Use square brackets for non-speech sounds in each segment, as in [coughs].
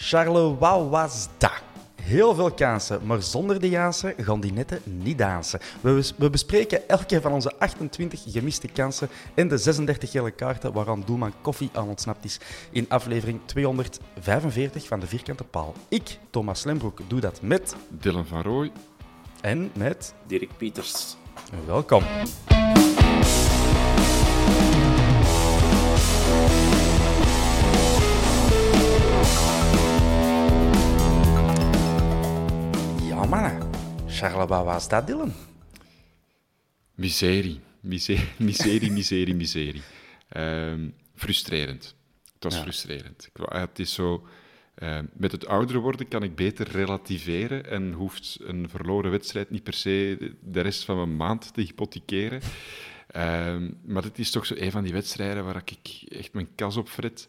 Charleroi was dat. Heel veel kansen, maar zonder de Jansen gaan die netten niet dansen. We, we bespreken elke van onze 28 gemiste kansen en de 36 gele kaarten waaraan doelman Koffie aan ontsnapt is in aflevering 245 van de Vierkante Paal. Ik, Thomas Lembroek, doe dat met Dylan van Rooij. en met... Dirk Pieters. Welkom. Ja, mannen. Charleroi was dat, Dylan? Miserie. Miserie, [laughs] miserie, miserie, miserie. Ehm, frustrerend. Het was frustrerend. Het is zo... ehm, met het ouder worden kan ik beter relativeren en hoeft een verloren wedstrijd niet per se de- rest van mijn maand te hypothekeren. Ehm, maar het is toch zo een van die wedstrijden waar ik echt mijn kas op fret.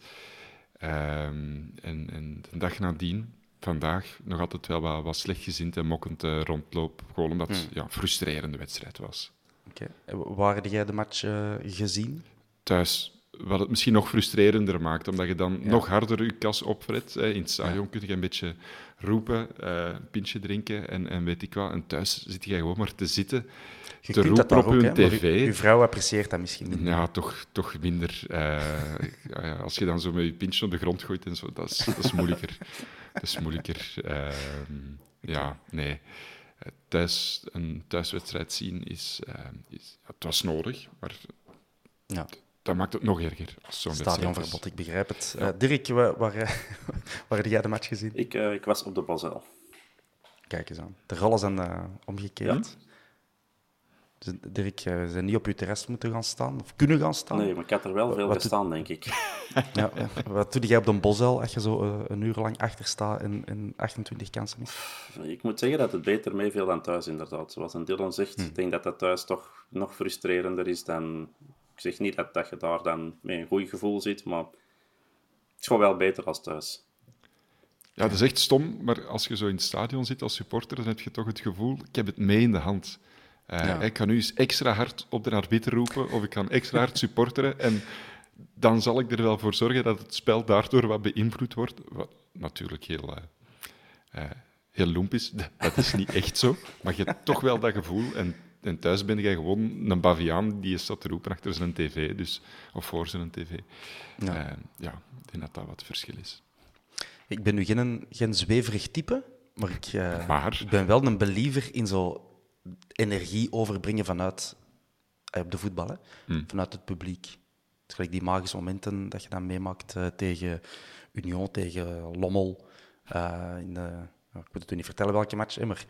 Ehm, en, en de dag nadien, vandaag, nog altijd wel wat, wat slechtgezind en mokkend eh, rondloop. Gewoon omdat het ja, een frustrerende wedstrijd was. Oké. Waar heb jij de match eh, gezien? Thuis, wat het misschien nog frustrerender maakt, omdat je dan nog harder je kas opfret. Hè. In het stadion kun je een beetje roepen, eh, een pintje drinken en, en weet ik wat. En thuis zit je gewoon maar te zitten, Je te roepen op je maar tv. Uw vrouw apprecieert dat misschien niet. Ja, toch, toch minder. eh, [laughs] als je dan zo met je pintje op de grond gooit en zo, dat is, dat is moeilijker. dat is moeilijker. Ehm, ja, nee. Eh, Thuis, een thuiswedstrijd zien is, eh, is... het was nodig, maar Ja. Dat maakt het nog erger. Stadionverbod, ik begrijp het. Eh, Dirk, waar, waar, eh, [laughs] waar heb jij de match gezien? Ik, eh, ik was op de Bosel. Kijk eens aan. De rollen zijn eh, omgekeerd. Dus Dirk, we zijn niet op uw terras moeten gaan staan, of kunnen gaan staan. Nee, maar ik had er wel veel gestaan, denk ik. [laughs] Ja. Wat doe jij op de Bosel als je zo een uur lang achter staat en, en 28 kansen is? Ik moet zeggen dat het beter meeviel dan thuis, inderdaad. Zoals een Dylan zegt, Hm. ik denk dat dat thuis toch nog frustrerender is dan... Ik zeg niet dat, dat je daar dan met een goed gevoel zit, maar het is gewoon wel beter als thuis. Ja, dat is echt stom, maar als je zo in het stadion zit als supporter, dan heb je toch het gevoel, ik heb het mee in de hand. Eh, Ja. Ik kan nu eens extra hard op de arbiter roepen, of ik kan extra hard supporteren, en dan zal ik er wel voor zorgen dat het spel daardoor wat beïnvloed wordt. Wat natuurlijk heel, eh, eh, heel loemp is, dat is niet echt zo, maar je hebt toch wel dat gevoel, en, en thuis ben je gewoon een baviaan die je staat te roepen achter zijn tv, dus, of voor zijn tv. Ja. Ja. ja, ik denk dat dat wat verschil is. Ik ben nu geen, geen zweverig type, maar ik, eh, Maar? ik ben wel een believer in zo energie overbrengen vanuit eh, op de voetbal, hè? Hmm. vanuit het publiek. Het is gelijk die magische momenten dat je dan meemaakt eh, tegen Union, tegen Lommel. eh, in de, ik moet het u niet vertellen welke match, maar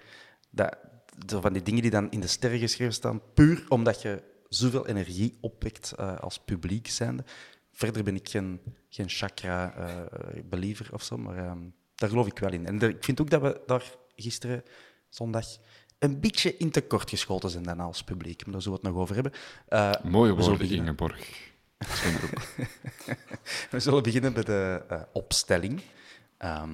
dat, van die dingen die dan in de sterren geschreven staan, puur omdat je zoveel energie opwekt eh, als publiek zijnde. Verder ben ik geen, geen chakra-believer of zo, maar ehm, daar geloof ik wel in. En er- ik vind ook dat we daar gisteren, zondag, een beetje in tekort geschoten zijn dan als publiek. Maar daar zullen we het nog over hebben. Eh, Mooie woorden. Ingeborg. [laughs] We zullen beginnen bij de eh, opstelling. Ehm,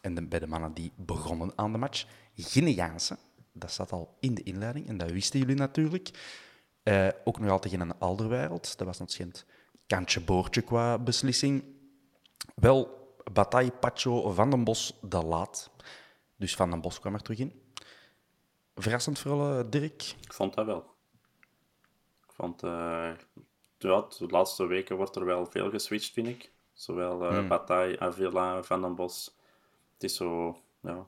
en de- bij de mannen die begonnen aan de match. Guineaanse, dat zat al in de inleiding en dat wisten jullie natuurlijk. Eh, ook nog altijd geen Alderwereld. Dat was nog geen kantje boordje qua beslissing. Wel, Bataille, Pacho, Van den Bos, de laat. Dus Van den Bos kwam er terug in. Verrassend voor alle, Dirk. Ik vond dat wel. Ik vond, eh, ja, de laatste weken wordt er wel veel geswitcht, vind ik. Zowel eh Bataille, Avila, Van den Bos. Het is zo, ja...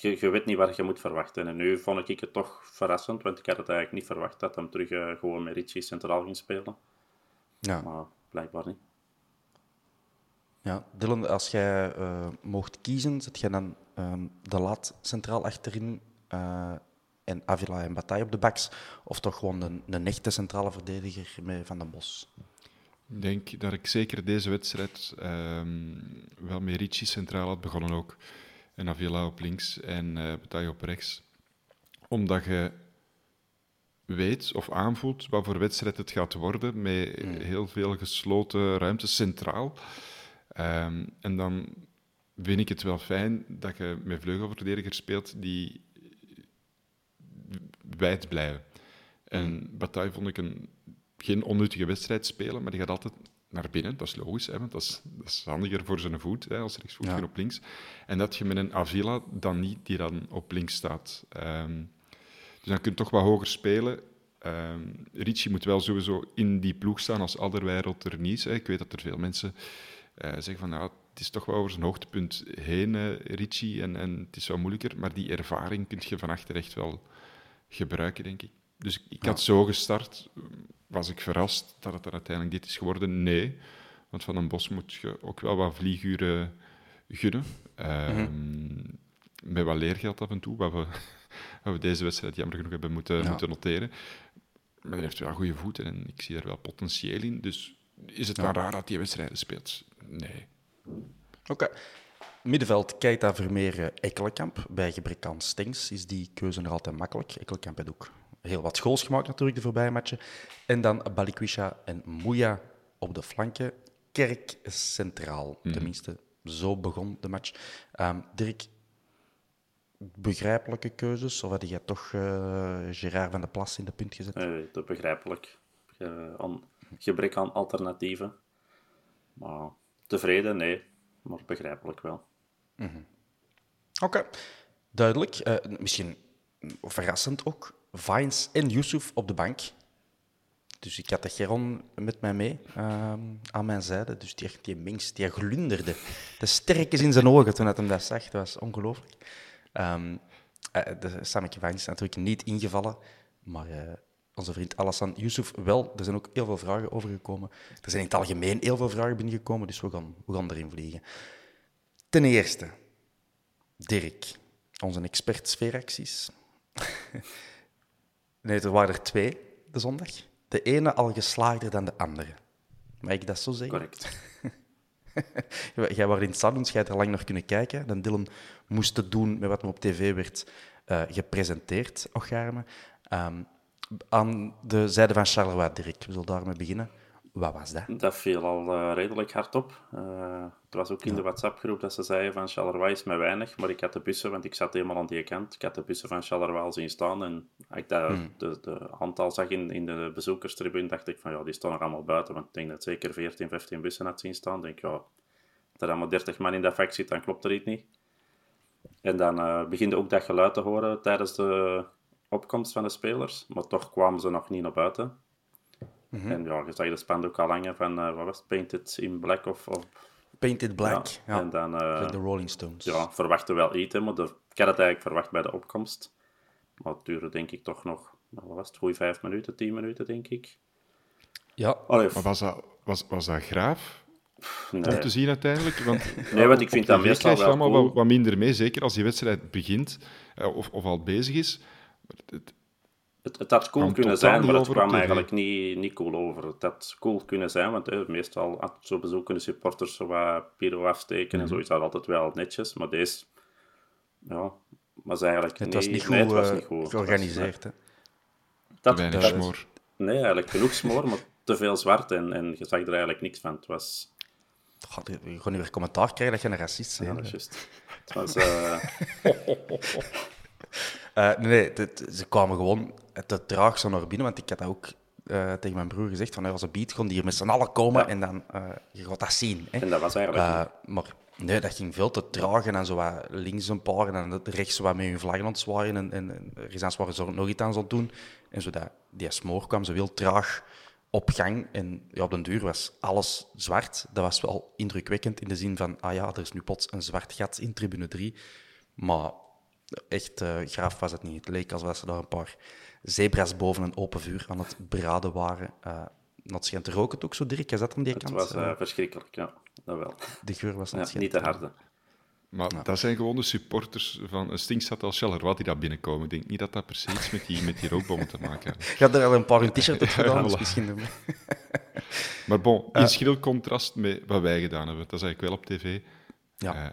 Je, je weet niet wat je moet verwachten. En nu vond ik het toch verrassend, want ik had het eigenlijk niet verwacht dat hem terug eh, gewoon met Richie centraal ging spelen. Ja. Maar blijkbaar niet. Ja, Dylan, als jij eh, mocht kiezen, zet jij dan ehm, de laat centraal achterin eh, en Avila en Bataille op de backs? Of toch gewoon een, een echte centrale verdediger met Van den Bos? Ik denk dat ik zeker deze wedstrijd ehm, wel met Ricci centraal had begonnen ook. En Avila op links en eh Bataille op rechts. Omdat je weet of aanvoelt wat voor wedstrijd het gaat worden, met heel veel gesloten ruimtes centraal. Ehm, en dan vind ik het wel fijn dat je met vleugelverdedigers speelt die wijd blijven. En Bataille vond ik een, geen onnuttige wedstrijd spelen, maar die gaat altijd naar binnen. Dat is logisch, hè, want dat is, dat is handiger voor zijn voet, hè, als rechtsvoetiger Ja. op links. En dat je met een Avila dan niet, die dan op links staat. Ehm, dus dan kun je toch wat hoger spelen. Ehm Ricci moet wel sowieso in die ploeg staan als Alderweireld er niet is. Hè. Ik weet dat er veel mensen eh, zeggen van, nou, het is toch wel over zijn hoogtepunt heen, eh, Ricci, en, en het is wel moeilijker. Maar die ervaring kun je van achter echt wel gebruiken, denk ik. Dus ik had zo gestart. Was ik verrast dat het dan uiteindelijk dit is geworden? Nee. Want van een bos moet je ook wel wat vlieguren gunnen. Ehm, Met wat leergeld af en toe, wat we, [laughs] wat we deze wedstrijd jammer genoeg hebben moeten, Ja. moeten noteren. Maar hij heeft wel goede voeten en ik zie daar wel potentieel in. Dus is het dan raar dat hij wedstrijden speelt? Nee. Oké. Middenveld, Keita, Vermeer, eh, Ekkelenkamp. Bij gebrek aan Stengs is die keuze nog altijd makkelijk. Ekkelenkamp heeft ook heel wat goals gemaakt natuurlijk de voorbije matchen. En dan Balikwisha en Mouya op de flanken. Kerk centraal. Tenminste, zo begon de match. Ehm, Dirk, begrijpelijke keuzes? Of had jij toch eh Gerard van de Plas in de punt gezet? Eh, dat begrijpelijk. Eh, aan, gebrek aan alternatieven. Maar tevreden, nee. Maar begrijpelijk wel. Oké, duidelijk. Eh, misschien verrassend ook. Vines en Yusuf op de bank. Dus ik had de Geron met mij mee ehm, aan mijn zijde. Dus die, die minx, die glunderde. De sterkjes in zijn ogen toen hij hem dat zag. Dat was ongelooflijk. Ehm eh, de Vines is natuurlijk niet ingevallen. Maar eh, onze vriend Alassane Yusuf wel. Er zijn ook heel veel vragen over gekomen. Er zijn in het algemeen heel veel vragen binnengekomen. Dus we gaan, we gaan erin vliegen. Ten eerste, Dirk, onze expert sfeeracties. [laughs] nee, er waren er twee de zondag. De ene al geslaagder dan de andere. Mag ik dat zo zeggen? Correct. [laughs] Jij was in het stadion, dus jij er lang naar kunnen kijken. Dan Dylan moest doen met wat hem op tv werd eh, gepresenteerd, Ocharme. Ehm aan de zijde van Charleroi, Dirk. We zullen daarmee beginnen. Wat was dat? Dat viel al eh, redelijk hard op. Eh, het was ook in de WhatsApp-groep dat ze zeiden van Charleroi is met weinig, maar ik had de bussen, want ik zat helemaal aan die kant, ik had de bussen van Charleroi al zien staan en als ik dat, de, de aantal zag in, in de bezoekerstribune, dacht ik van ja, die staan nog allemaal buiten, want ik denk dat zeker 14, 15 bussen had zien staan. Ik denk ja, als er allemaal 30 man in dat vak zit, dan klopt er iets niet. En dan eh beginde ook dat geluid te horen tijdens de opkomst van de spelers, maar toch kwamen ze nog niet naar buiten. En ja, je zag de spandoek al hangen van, eh, wat was het, Painted in Black of... of Painted Black. ja. Ja. En dan eh, de Rolling Stones. ja, verwachten wel iets, hè, maar de, ik had het eigenlijk verwacht bij de opkomst. Maar het duurde denk ik toch nog, nou, wat was het, goeie vijf minuten, tien minuten denk ik. Ja. Allee, Maar was dat, was, was dat graaf nee. om te zien uiteindelijk? Want, [laughs] Nee, want ik vind dat meestal wel allemaal cool. wat, wat minder mee, zeker als die wedstrijd begint eh, of, of al bezig is. Het- Het, het had cool Kwam kunnen zijn, maar het kwam eigenlijk niet, niet cool over. Het had cool kunnen zijn, want hè, meestal had zo bezoeken de supporters zo wat pyro afsteken Mhm. en zo is dat altijd wel netjes. Maar deze, ja, was eigenlijk Het niet, was niet goed, nee, het was eh, niet goed. Het was- georganiseerd. hè. Dat, weinig dat- smoor. Nee, eigenlijk genoeg smoor, maar te veel zwart en, en je zag er eigenlijk niks van. Het was... God, je gaat nu weer commentaar krijgen dat je een racist bent. Ja, dat is juist. Het was... eh, [laughs] Eh, nee, nee dit- ze kwamen gewoon te traag zo naar binnen, want ik had dat ook eh, tegen mijn broer gezegd, van hey, als een beat kon die hier met z'n allen komen Ja. en dan uh, je gaat dat zien. Hè. en dat was eigenlijk... Eh, maar nee, dat ging veel te traag en dan zo wat links een paar en dan rechts zo wat met hun vlaggen aan het zwaaien en, en, en er is aan zwaaien zo nog iets aan zo doen. En zo dat, die smoor kwam zo heel traag op gang en ja, op den duur was alles zwart. Dat was wel indrukwekkend in de zin van, ah ja, er is nu plots een zwart gat in tribune 3. Maar echt eh graaf was het niet. Het leek alsof ze daar een paar zebra's boven een open vuur aan het braden waren. Eh dat schijnt te roken ook zo, Dirk. Is dat aan die het kant? was eh, Eh, verschrikkelijk, ja. Dat wel. de geur was Ja, het niet te harde. Maar dat zijn gewoon de supporters van een stinkstad als Charleroi die daar binnenkomen. Ik denk niet dat dat precies iets met die, met die rookbommen te maken heeft. [laughs] Je had er al een paar hun t-shirt op gedaan, dus Voilà. misschien... [laughs] Maar bon, in schril contrast met wat wij gedaan hebben. Dat zag ik wel op tv. Ja. Eh,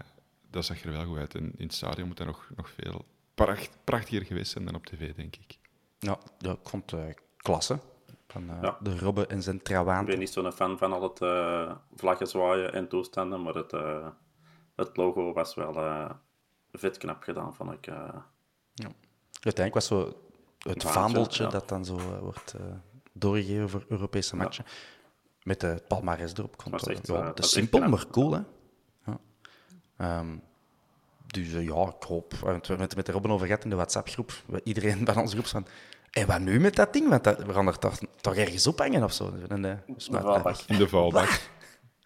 dat zag er wel goed uit. En in het stadion moet dat nog, nog veel pracht, prachtiger geweest zijn dan op tv, denk ik. Ja, ja, ik vond het eh, klasse. Van eh, Ja. de Robbe en zijn Ik trouwaan. ben niet zo'n fan van al het eh, vlaggen zwaaien en toestanden, maar het, het logo was wel vet knap gedaan, vond ik. eh. Uiteindelijk was zo het vaandeltje ja. dat dan zo wordt doorgegeven voor Europese matchen. Met de palmares erop. Ik ja, is was echt simpel, maar cool. Hè? Ja. Ehm, dus eh, ja, ik hoop... We hebben het met, met de Robben over gehad in de WhatsApp-groep. Iedereen [laughs] van onze groep van... En wat nu met dat ding? Want dat, we gaan er toch, toch ergens ophangen of zo. En, eh, smaakt dat valbak. In de valbak.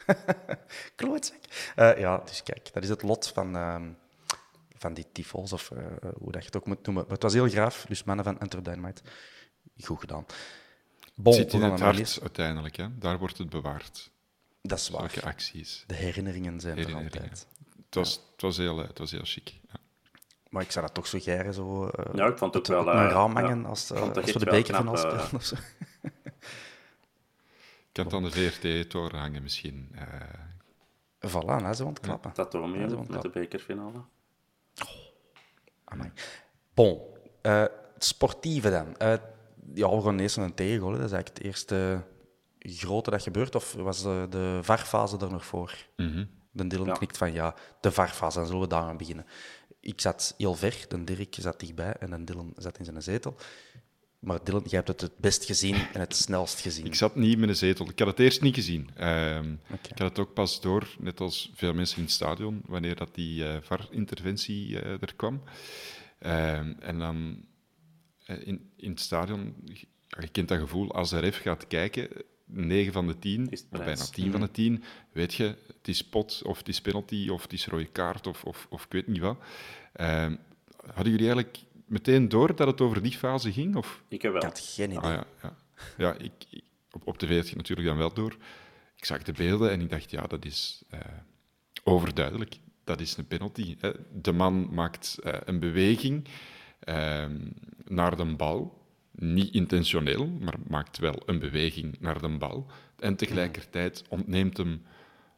[laughs] Klootzak. Eh, ja, dus kijk, dat is het lot van, ehm, van die tifels, of eh, hoe dat je het ook moet noemen. Maar het was heel graaf, dus mannen van Enter Dynamite. Goed gedaan. Bon, Het zit in het hart uiteindelijk. Hè. Daar wordt het bewaard. Dat is waar. Welke acties. De herinneringen zijn er Herinneringen. altijd. Het was, het was, heel, eh, het was heel chic. Ja. Maar ik zou dat toch zo geren, zo... eh, Ja, ik vond het ook wel, een eh, raam ja, hangen als, eh, als we de knap, eh, spelen. of zo. [laughs] Ik kan het aan de VRT-toren hangen misschien. Eh, Voilà, nou, ze aan het klappen. Dat Ja, aan het met de klappen. bekerfinale. Amai. Bon, eh, het sportieve dan. Eh, ja, we gaan eerst naar een tegengoal. hè. Dat is eigenlijk het eerste grote dat gebeurt. Of was de, de VAR-fase er nog voor? mhm. De Dylan Ja. knikt van ja, de VAR-fase, dan zullen we daar aan beginnen. Ik zat heel ver, de Dirk zat dichtbij en de Dylan zat in zijn zetel. Maar Dylan, jij hebt het het best gezien en het snelst gezien. Ik zat niet met een zetel. Ik had het eerst niet gezien. Ehm. Ik had het ook pas door, net als veel mensen in het stadion, wanneer dat die eh VAR-interventie eh, er kwam. Ehm, en dan eh, in, in het stadion, je kent dat gevoel, als de ref gaat kijken, 9 van de 10, Is het of bijna 10 van de 10, weet je, het is pot, of het is penalty, of het is rode kaart, of, of, of ik weet niet wat. Ehm, hadden jullie eigenlijk meteen door dat het over die fase ging? Of? Ik heb wel. Ik had geen idee. Ah, ja, ja. ja ik, ik- op, op tv had je het natuurlijk dan wel door. Ik zag de beelden en ik dacht, ja, dat is eh, overduidelijk. Dat is een penalty. Hè. De man maakt eh, een beweging ehm, naar de bal. Niet intentioneel, maar maakt wel een beweging naar de bal. En tegelijkertijd ontneemt hem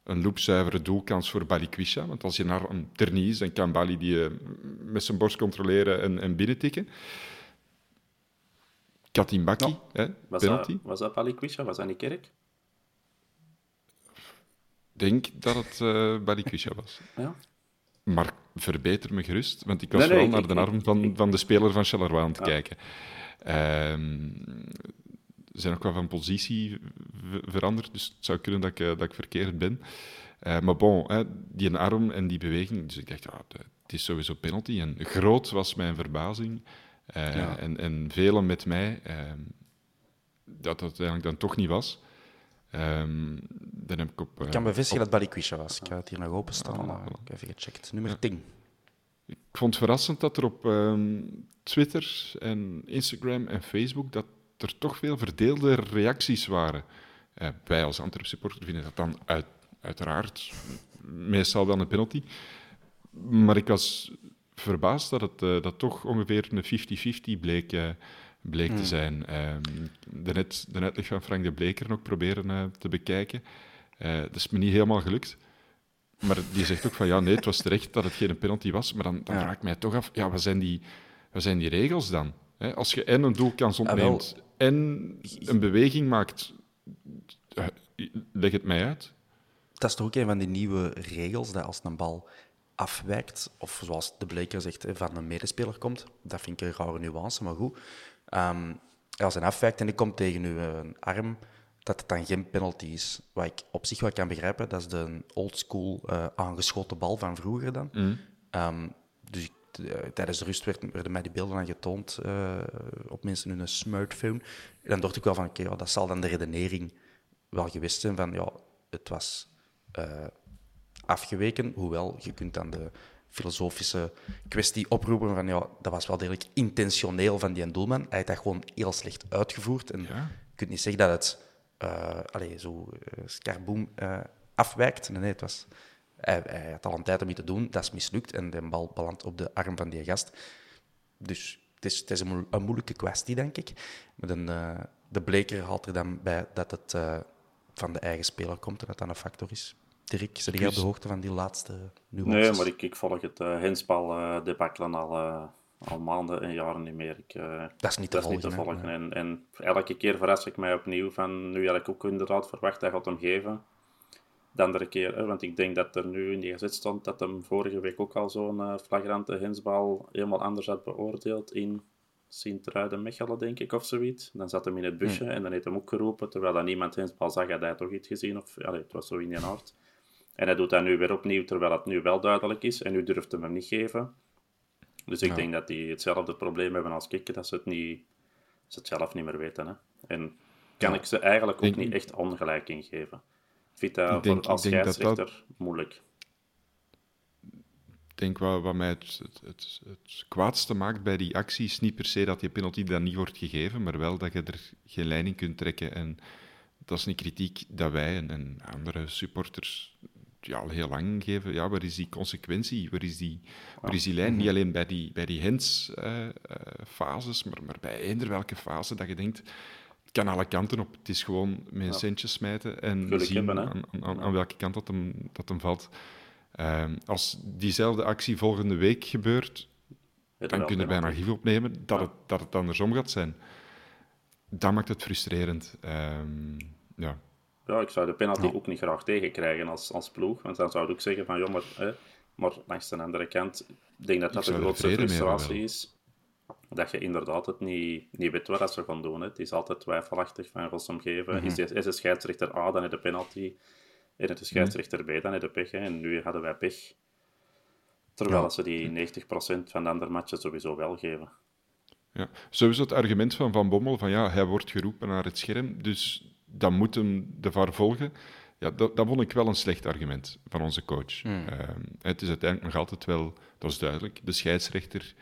een loopzuivere doelkans voor Balikwisha. Want als je naar een ternie is, dan kan Bali die eh, met zijn borst controleren en, en binnentikken. Katimbaki, hè, Was penalty. dat, was dat Palikwisha? Was dat niet Kerk? Ik denk dat het eh Balikwisha was. Ja. Maar verbeter me gerust, want ik was Nee, nee, vooral ik- naar de arm van, van de speler van Charleroi aan het kijken. Zijn ook wel van positie veranderd, dus het zou kunnen dat ik, eh, dat ik verkeerd ben. Eh, maar bon, hè, die arm en die beweging, dus ik dacht, ja, de- het is sowieso penalty. En groot was mijn verbazing, eh, Ja. en, en velen met mij, ehm, dat dat uiteindelijk dan toch niet was. Ehm, dan heb ik op... Ik kan bevestigen op- dat Balikwisha was. Ik ga het hier nog openstaan. Ah, maar voilà. ik heb even gecheckt. Nummer 10. Ik vond het verrassend dat er op ehm, Twitter en Instagram en Facebook dat er toch veel verdeelde reacties waren. Eh, wij als Antwerp supporter vinden dat dan uit, uiteraard meestal wel een penalty. Maar ik was verbaasd dat het eh, dat toch ongeveer een 50-50 bleek, eh, bleek te zijn. Ehm de, net, de uitleg van Frank de Bleker nog proberen te bekijken. Dat is me niet helemaal gelukt. Maar die zegt ook van ja, nee, het was terecht dat het geen penalty was. Maar dan, dan Ja. vraag ik mij toch af, ja, wat zijn die, wat zijn die regels dan? Als je en een doelkans Ah, ontneemt en een beweging maakt Eh, leg het mij uit. Dat is toch ook een van die nieuwe regels, dat als een bal afwijkt, of zoals de Bleker zegt, van een medespeler komt, dat vind ik een rare nuance, maar goed. Um, als hij afwijkt en die komt tegen uw eh, arm, dat het dan geen penalty is. Wat ik op zich wel kan begrijpen, dat is de oldschool uh, aangeschoten bal van vroeger dan. Mm. Um, dus uh, tijdens de rust werd, werden mij die beelden dan getoond uh, op mensen hun smartphone. En dan dacht ik wel van, oké, okay, dat zal dan de redenering wel geweest zijn van, ja, het was afgeweken, hoewel je kunt dan de filosofische kwestie oproepen van ja, dat was wel degelijk intentioneel van die doelman. Hij heeft dat gewoon heel slecht uitgevoerd. En ja. je kunt niet zeggen dat het uh, allez, zo uh, skarboem uh, afwijkt. Nee, nee, het was, hij, hij, had al een tijd om iets te doen, dat is mislukt en de bal belandt op de arm van die gast. Dus het is, het is een, mo een moeilijke kwestie, denk ik. Maar dan, de bleker haalt er dan bij dat het van de eigen speler komt en dat dat een factor is. Dirk, zit jij op de hoogte van die laatste nuances? Nee, maar ik, ik volg het uh, uh, debakkelen al, al maanden en jaren niet meer. Ik, dat is niet te dat volgen. Is niet te volgen. En, en, elke keer verras ik mij opnieuw van, nu had ik ook inderdaad verwacht dat hij gaat hem geven. De andere keer, hè, want ik denk dat er nu in die gezet stond dat hem vorige week ook al zo'n flagrante hensbal helemaal anders had beoordeeld in Sint-Truiden-Mechelen, denk ik, of zoiets. Dan zat hem in het busje Hmm. en dan heeft hem ook geroepen, terwijl dat niemand hensbal zag, had hij toch iets gezien. Of, allee, het was zo in die aard. En hij doet dat nu weer opnieuw, terwijl het nu wel duidelijk is. En nu durft hem hem niet geven. Dus ik Ja. denk dat die hetzelfde probleem hebben als ik, dat ze het, niet, ze het zelf niet meer weten. Hè. En kan ik ze eigenlijk ook Denk- niet echt ongelijk in geven. Ik denk- voor, als dat scheidsrechter moeilijk. Ik denk wat, wat mij het, het, het, het kwaadste maakt bij die actie is niet per se dat die penalty dan niet wordt gegeven, maar wel dat je er geen lijn in kunt trekken. En dat is een kritiek dat wij en, en andere supporters ja, al heel lang geven. Ja, waar is die consequentie? Waar is die, waar is die lijn? Niet alleen bij die, bij die hands-fases, maar, maar bij eender welke fase dat je denkt, het kan alle kanten op. Het is gewoon met een centje smijten en zien hebben, aan, aan, welke kant dat hem, dat hem valt. Ehm, als diezelfde actie volgende week gebeurt, Het dan wel kun je er bijna penalty. archief opnemen dat, het, dat het andersom gaat zijn. Dat maakt het frustrerend. Ehm, ja. Ja, ik zou de penalty ook niet graag tegenkrijgen als, als ploeg. Want dan zou ik ook zeggen van, joh, maar, hè, maar langs de andere kant, ik denk dat dat de grootste frustratie is. Dat je inderdaad het niet, niet weet wat ze gaan doen. Hè. Het is altijd twijfelachtig van, hem geven? is, de, is de scheidsrechter A, dan is de penalty. En het is de scheidsrechter B, dan is de pech. Hè. En nu hadden wij pech. Terwijl Ja. ze die 90% van de andere matchen sowieso wel geven. Ja. Sowieso het argument van Van Bommel van ja, hij wordt geroepen naar het scherm, dus dan moet hem de VAR volgen. Ja, dat, dat vond ik wel een slecht argument van onze coach. Ehm, het is uiteindelijk nog altijd wel, dat is duidelijk, de scheidsrechter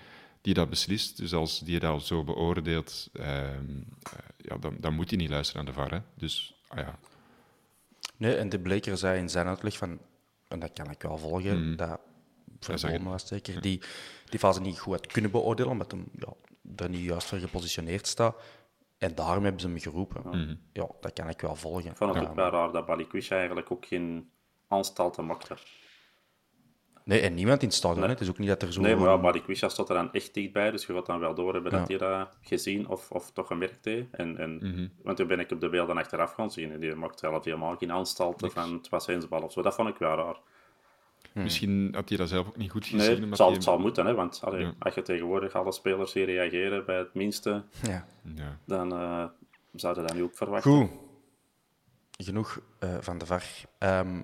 die dat beslist. Dus als die dat zo beoordeelt, ehm, eh, ja, dan, dan moet hij niet luisteren aan de VAR. Hè. Dus ah ja, Nee, en de Bleker zei in zijn uitleg van, en dat kan ik wel volgen, dat voor was zeker, die die fase niet goed had kunnen beoordelen, omdat hem ja, er niet juist voor gepositioneerd staat. En daarom hebben ze hem geroepen. Ja, dat kan ik wel volgen. Ik vond het Ja. ook wel raar dat Balikwisha eigenlijk ook geen aanstalten maakte. Nee, en niemand in het stadion. Nee. hè. Het is ook niet dat er zo... Nee, maar ja, Balikwisha stond er dan echt dichtbij, dus je gaat dan wel door hebben dat hij dat gezien of, of toch gemerkt heeft. En, en, Want toen ben ik op de beelden achteraf gaan zien en die maakt zelf helemaal geen aanstalten van het was hensbal of zo. Dat vond ik wel raar. Misschien had hij dat zelf ook niet goed gezien. Nee, het zal, hij- het zal moeten, hè, want allee, Ja. als je tegenwoordig alle spelers hier reageren bij het minste, Ja. Ja. dan eh zouden dat nu ook verwachten. Goed. Genoeg eh, van de VAR. Ehm,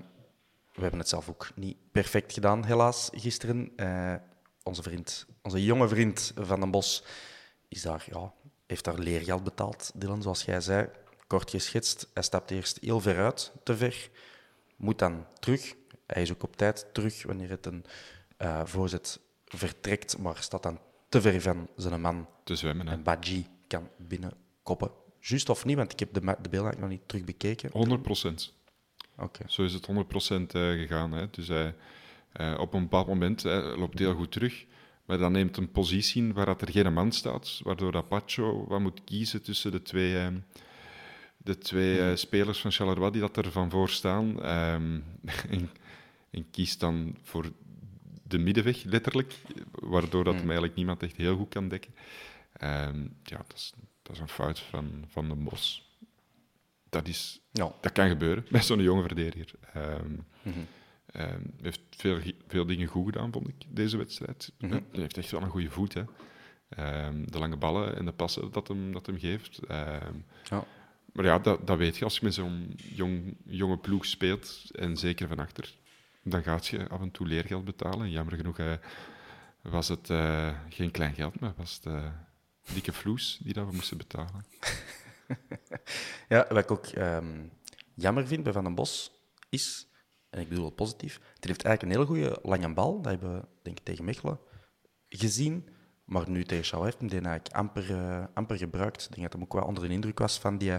we hebben het zelf ook niet perfect gedaan, helaas, gisteren. Eh, onze vriend, onze jonge vriend Van den Bos is daar, ja, heeft daar leergeld betaald, Dylan, zoals jij zei. Kort geschetst. Hij stapt eerst heel ver uit, te ver. Moet dan terug. Hij is ook op tijd terug wanneer het een eh, voorzet vertrekt, maar staat dan te ver van zijn man Te zwemmen, hè. en Badji kan binnenkoppen. Juist of niet, want ik heb de, de beelden eigenlijk nog niet terug bekeken. 100 procent. Oké. Zo is het 100% eh, gegaan. Hè. Dus hij, eh, op een bepaald moment hè, loopt heel goed terug. Maar dan neemt een positie waar dat er geen man staat. Waardoor dat Pacho wat moet kiezen tussen de twee, eh, de twee spelers van Charleroi die dat er van voor staan. Ehm, [laughs] en, en kiest dan voor de middenweg, letterlijk. Waardoor dat hem eigenlijk niemand echt heel goed kan dekken. Ehm, ja, dat is, dat is een fout van, van de Bos. dat, is, Ja. dat kan gebeuren met zo'n jonge verdediger. Ehm ehm, heeft veel, veel dingen goed gedaan, vond ik, deze wedstrijd. Hij heeft echt wel een goede voet. Hè. De lange ballen en de passen dat hem, dat hem geeft. Ja. maar ja, dat, dat weet je als je met zo'n jong, jonge ploeg speelt, en zeker van achter, dan gaat je af en toe leergeld betalen. Jammer genoeg eh, was het eh, geen klein geld, maar was het eh, dikke vloes die dat we moesten betalen. [laughs] Ja, wat ik ook ehm, jammer vind bij Van den Bos is, en ik bedoel het positief, het heeft eigenlijk een hele goede lange bal. Dat hebben we denk ik tegen Mechelen gezien. Maar nu tegen Schouw heeft hem die eigenlijk amper, amper gebruikt. Ik denk dat hij ook wel onder de indruk was van die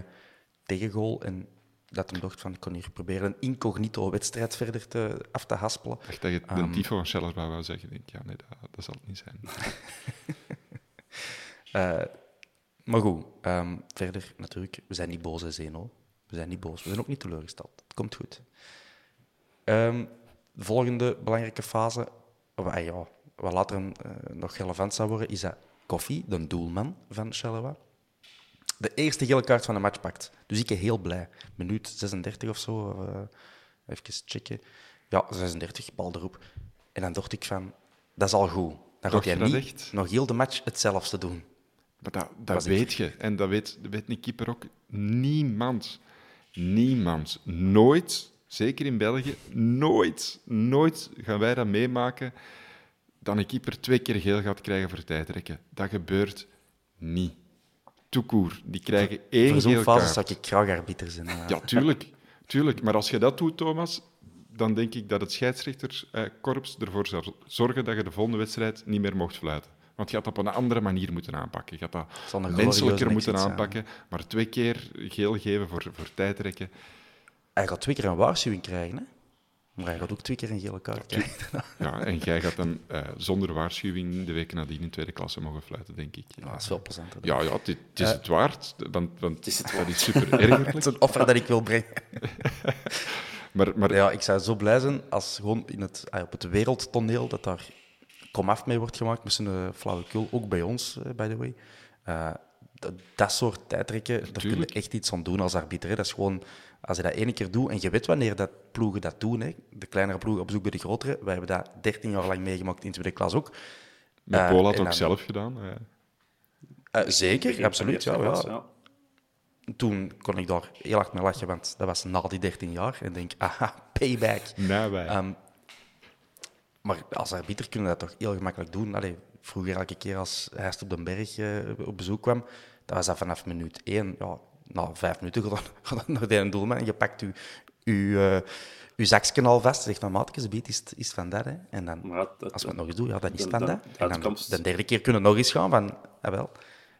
tegengoal. En dat hij dacht van, ik kon hier proberen een incognito wedstrijd verder te, af te haspelen. Ik dacht dat je de Ehm. tifo van Charleroi wou zeggen. Ik denk, ja, nee, dat, dat zal het niet zijn. [laughs] Eh, maar goed, ehm, verder natuurlijk, we zijn niet boos, hè, Zeno. We zijn niet boos, we zijn ook niet teleurgesteld. Het komt goed. Ehm, de volgende belangrijke fase, wat, ah ja, wat later eh, nog relevant zou worden, is dat Koffie, de doelman van Charleroi, de eerste gele kaart van de match pakt. Dus ik ben heel blij. Minuut 36 of zo, eh, even checken. Ja, 36, bal erop. En dan dacht ik van, dat is al goed. Dan gaat dat niet echt? nog heel de match hetzelfde doen. Maar dat, dat ik- weet je. En dat weet, dat weet een keeper ook. Niemand, niemand, nooit, zeker in België, nooit, nooit gaan wij dat meemaken dat een keeper twee keer geel gaat krijgen voor tijdrekken. Dat gebeurt niet. Toekoer, die krijgen één Voor zo'n fase zou ik graag arbiter zijn. Ja, tuurlijk, tuurlijk. Maar als je dat doet, Thomas, dan denk ik dat het scheidsrechterkorps ervoor zal zorgen dat je de volgende wedstrijd niet meer mocht fluiten. Want je gaat dat op een andere manier moeten aanpakken. Je gaat dat menselijker moeten zijn. aanpakken. Maar twee keer geel geven voor, voor tijdrekken. Hij gaat twee keer een waarschuwing krijgen, hè? Maar hij gaat ook twee keer een gele kaart krijgen. Ja, en jij gaat dan [laughs] eh, zonder waarschuwing de week nadien in tweede klasse mogen fluiten, denk ik. Ja, dat is veel plezanter. Ja, ja, het, het is het waard. Want, want is het dat is super [laughs] ergerlijk. Het is een offer dat ik wil brengen. [laughs] Maar, maar Ja, ik zou zo blij zijn als gewoon in het, ah, op het wereldtoneel dat daar komaf mee wordt gemaakt, met zijn flauwekul, ook bij ons, eh, by the way. Eh, dat, dat soort tijdrekken, daar kun je echt iets aan doen als arbiter. hè. Dat is gewoon, als je dat ene keer doet, en je weet wanneer dat ploegen dat doen, hè. de kleinere ploegen op bezoek bij de grotere, wij hebben dat 13 jaar lang meegemaakt in tweede klas ook. met Eh, Paul had ook dan- zelf gedaan. eh. Zeker, absoluut. Ja, de ja. Toen kon ik daar heel hard mee lachen, want dat was na die 13 jaar. En denk, aha, payback. Ehm, maar als arbiter kunnen we dat toch heel gemakkelijk doen. Allee, vroeger elke keer als Heist op den Berg eh, op bezoek kwam, dat was dat vanaf minuut één. Ja, na vijf minuten [laughs] gaat dan- dan naar de doelman en je pakt je, je, eh, je zakje al vast. Zegt van, maatje, ze biedt, is, is van dat. Hè? En dan, dat- als we het nog eens doen, ja, dan is het van dat. En dan uitkomst- de derde keer kunnen we nog eens gaan van, ah, wel.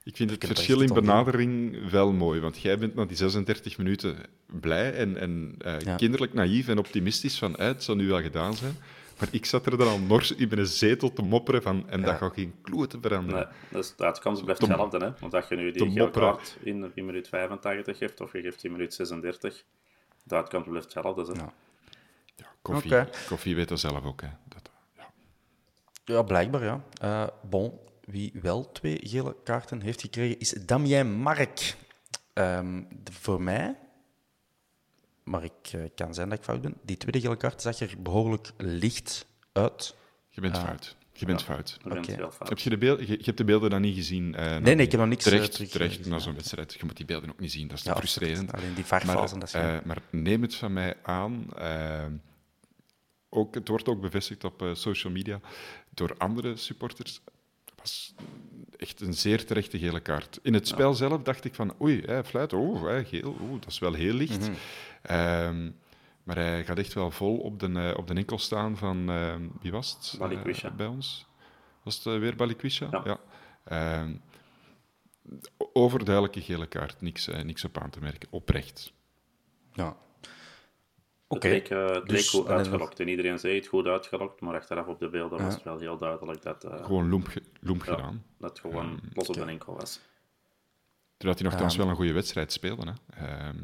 Ik vind het er verschil in benadering wel mooi, want jij bent na die 36 minuten blij en, en eh, Ja. kinderlijk naïef en optimistisch van "Eh, het zal nu wel gedaan zijn. Maar ik zat er dan al nors in mijn zetel te mopperen van en dat gaat geen kloe te veranderen. Nee, dus de uitkomst blijft Te- hetzelfde. Hè? Want als je nu die gele kaart in, in minuut 85 geeft, of je geeft die minuut 36, de uitkomst blijft hetzelfde. Hè? Ja. Ja, koffie, koffie weet dat zelf ook. Hè. Dat, ja. Ja, blijkbaar, ja. Eh, bon, wie wel twee gele kaarten heeft gekregen, is Damien Mark. Ehm, de- voor mij, maar ik eh, kan zijn dat ik fout ben, die tweede gele kaart zag er behoorlijk licht uit. Je bent fout. Je bent fout. Bent. Heb je, de beeld, je, je hebt de beelden dan niet gezien? eh, nee, ik heb nog niks, eh, Terecht, terug terecht gezien, na ja. zo'n wedstrijd. Je moet die beelden ook niet zien, dat is te Ja, frustrerend. Alleen die varfase, dat is Maar, eh, maar neem het van mij aan. ook, het wordt ook bevestigd op eh, social media door andere supporters. Was echt een zeer terechte gele kaart. In het spel zelf dacht ik van, oei, hij fluit, oh, geel, oh, dat is wel heel licht. Mhm. Ehm, maar hij gaat echt wel vol op de, eh, op de enkel staan van, eh, wie was het? eh, Balikwisha. bij ons. Was het eh, weer Balikwisha? Ja. Ehm, o- overduidelijke gele kaart, niks, niks op aan te merken. Oprecht. ja. Oké. Het leek, eh, het Dus leek goed uitgelokt. En iedereen zei het goed uitgelokt, maar achteraf op de beelden was het wel heel duidelijk dat, eh, Gewoon loemp, ge- loemp ja, gedaan. dat het gewoon los op de enkel was. Terwijl hij nogthans wel een goede wedstrijd speelde. Hè. Ehm,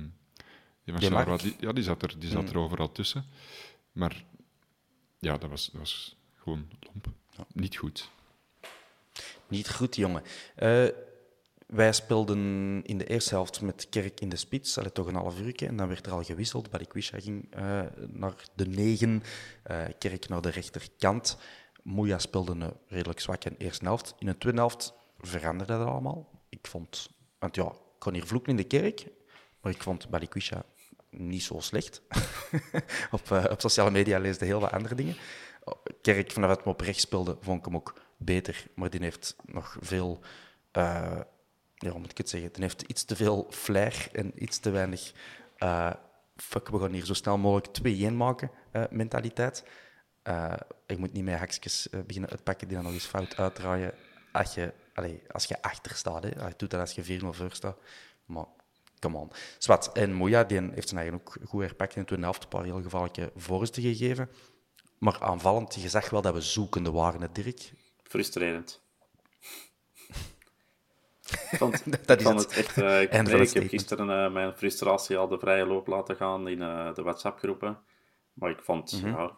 die die, ja, die zat, er, die zat er overal tussen. Maar ja, dat was, dat was gewoon lomp. Niet goed. Niet goed, jongen. Eh, wij speelden in de eerste helft met Kerk in de spits, dat toch een half uur. En dan werd er al gewisseld. Balikwisha ging uh, naar de negen, uh, Kerk naar de rechterkant. Moeja speelde een redelijk zwak in de eerste helft. In de tweede helft veranderde dat allemaal. Ik vond, want ja, ik kon hier vloeken in de kerk, maar ik vond Balikwisha niet zo slecht. [laughs] op, uh, op sociale media leesde heel wat andere dingen. Kerk, vanaf het hem op rechts speelde, vond ik hem ook beter. Maar die heeft nog veel... ja, moet ik het zeggen? Die heeft iets te veel flair en iets te weinig... Uh, fuck, we gaan hier zo snel mogelijk 2-1 maken, mentaliteit. ik moet niet met hakjes beginnen uitpakken die dan nog eens fout uitdraaien. Als je, allez, als je achter staat, hè. je doet als je 4-0 voor staat. Maar come on. Zwat. En Moya die heeft zijn eigen ook goed herpakt in de tweede helft. Een paar heel gevaarlijke voorsten gegeven. Maar aanvallend, je zag wel dat we zoekende waren, hè, Dirk. Frustrerend. Vond, [laughs] dat is het. echt, uh, ik, nee, ik heb gisteren uh, mijn frustratie al de vrije loop laten gaan in uh, de WhatsApp-groepen. Maar ik vond, mm -hmm. ja,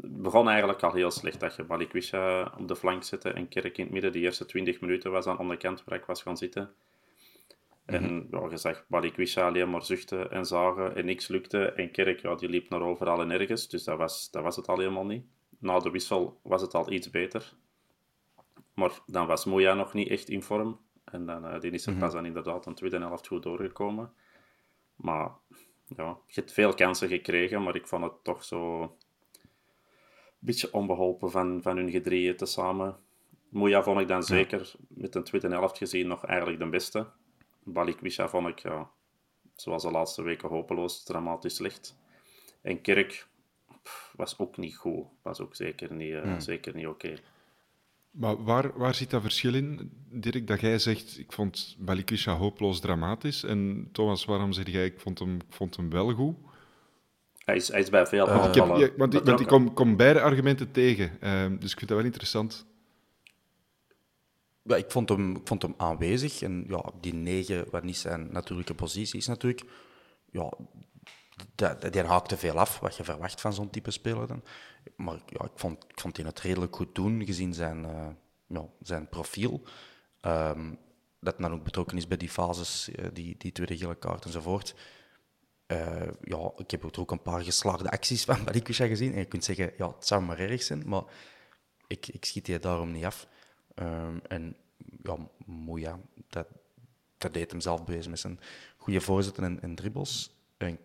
het begon eigenlijk al heel slecht dat je Balikwisha op de flank zette en Kerk in het midden. De eerste 20 minuten was aan de kant waar ik was gaan zitten. En mm -hmm. ja, je zag Balikwisha alleen maar zuchten en zagen en niks lukte. En Kerk, ja, die liep naar overal en ergens. Dus dat was, dat was het al helemaal niet. Na de wissel was het al iets beter. Maar dan was Moja nog niet echt in vorm. En dan, uh, die is er -hmm. pas dan inderdaad een tweede helft goed doorgekomen. Maar ja, je hebt veel kansen gekregen, maar ik vond het toch zo... Een beetje onbeholpen van, van hun gedrieën tezamen. Moja vond ik dan zeker, met een tweede helft gezien, nog eigenlijk de beste. Balikwisha vond ik, ja, zoals de laatste weken, hopeloos dramatisch slecht. En Kerk pff, was ook niet goed. Was ook zeker niet, uh, zeker niet oké. Okay. Maar waar, waar zit dat verschil in, Dirk? Dat jij zegt, ik vond Balikwisha hopeloos dramatisch. En Thomas, waarom zeg jij, ik vond hem, ik vond hem wel goed? Hij is, hij is bij veel uh, ik heb, ja, want, ik, want ik kom, kom beide argumenten tegen. Uh, dus ik vind dat wel interessant. Ja, ik, vond hem, ik vond hem aanwezig. En ja, die negen, wat niet zijn natuurlijke positie is natuurlijk... Ja, die, die haakte veel af, wat je verwacht van zo'n type speler dan. Maar ja, ik vond, vond hij het redelijk goed doen, gezien zijn, ja, zijn profiel. Um, dat dan ook betrokken is bij die fases, uh, die, die tweede gele kaart enzovoort. Uh, ja, ik heb ook een paar geslaagde acties van [laughs] Balikwisha gezien. En je kunt zeggen, ja, het zou maar erg zijn, maar ik, ik schiet die daarom niet af. Um, en ja, Moeja, dat, dat deed hem zelf bewezen met zijn goede voorzetten en, en dribbles. En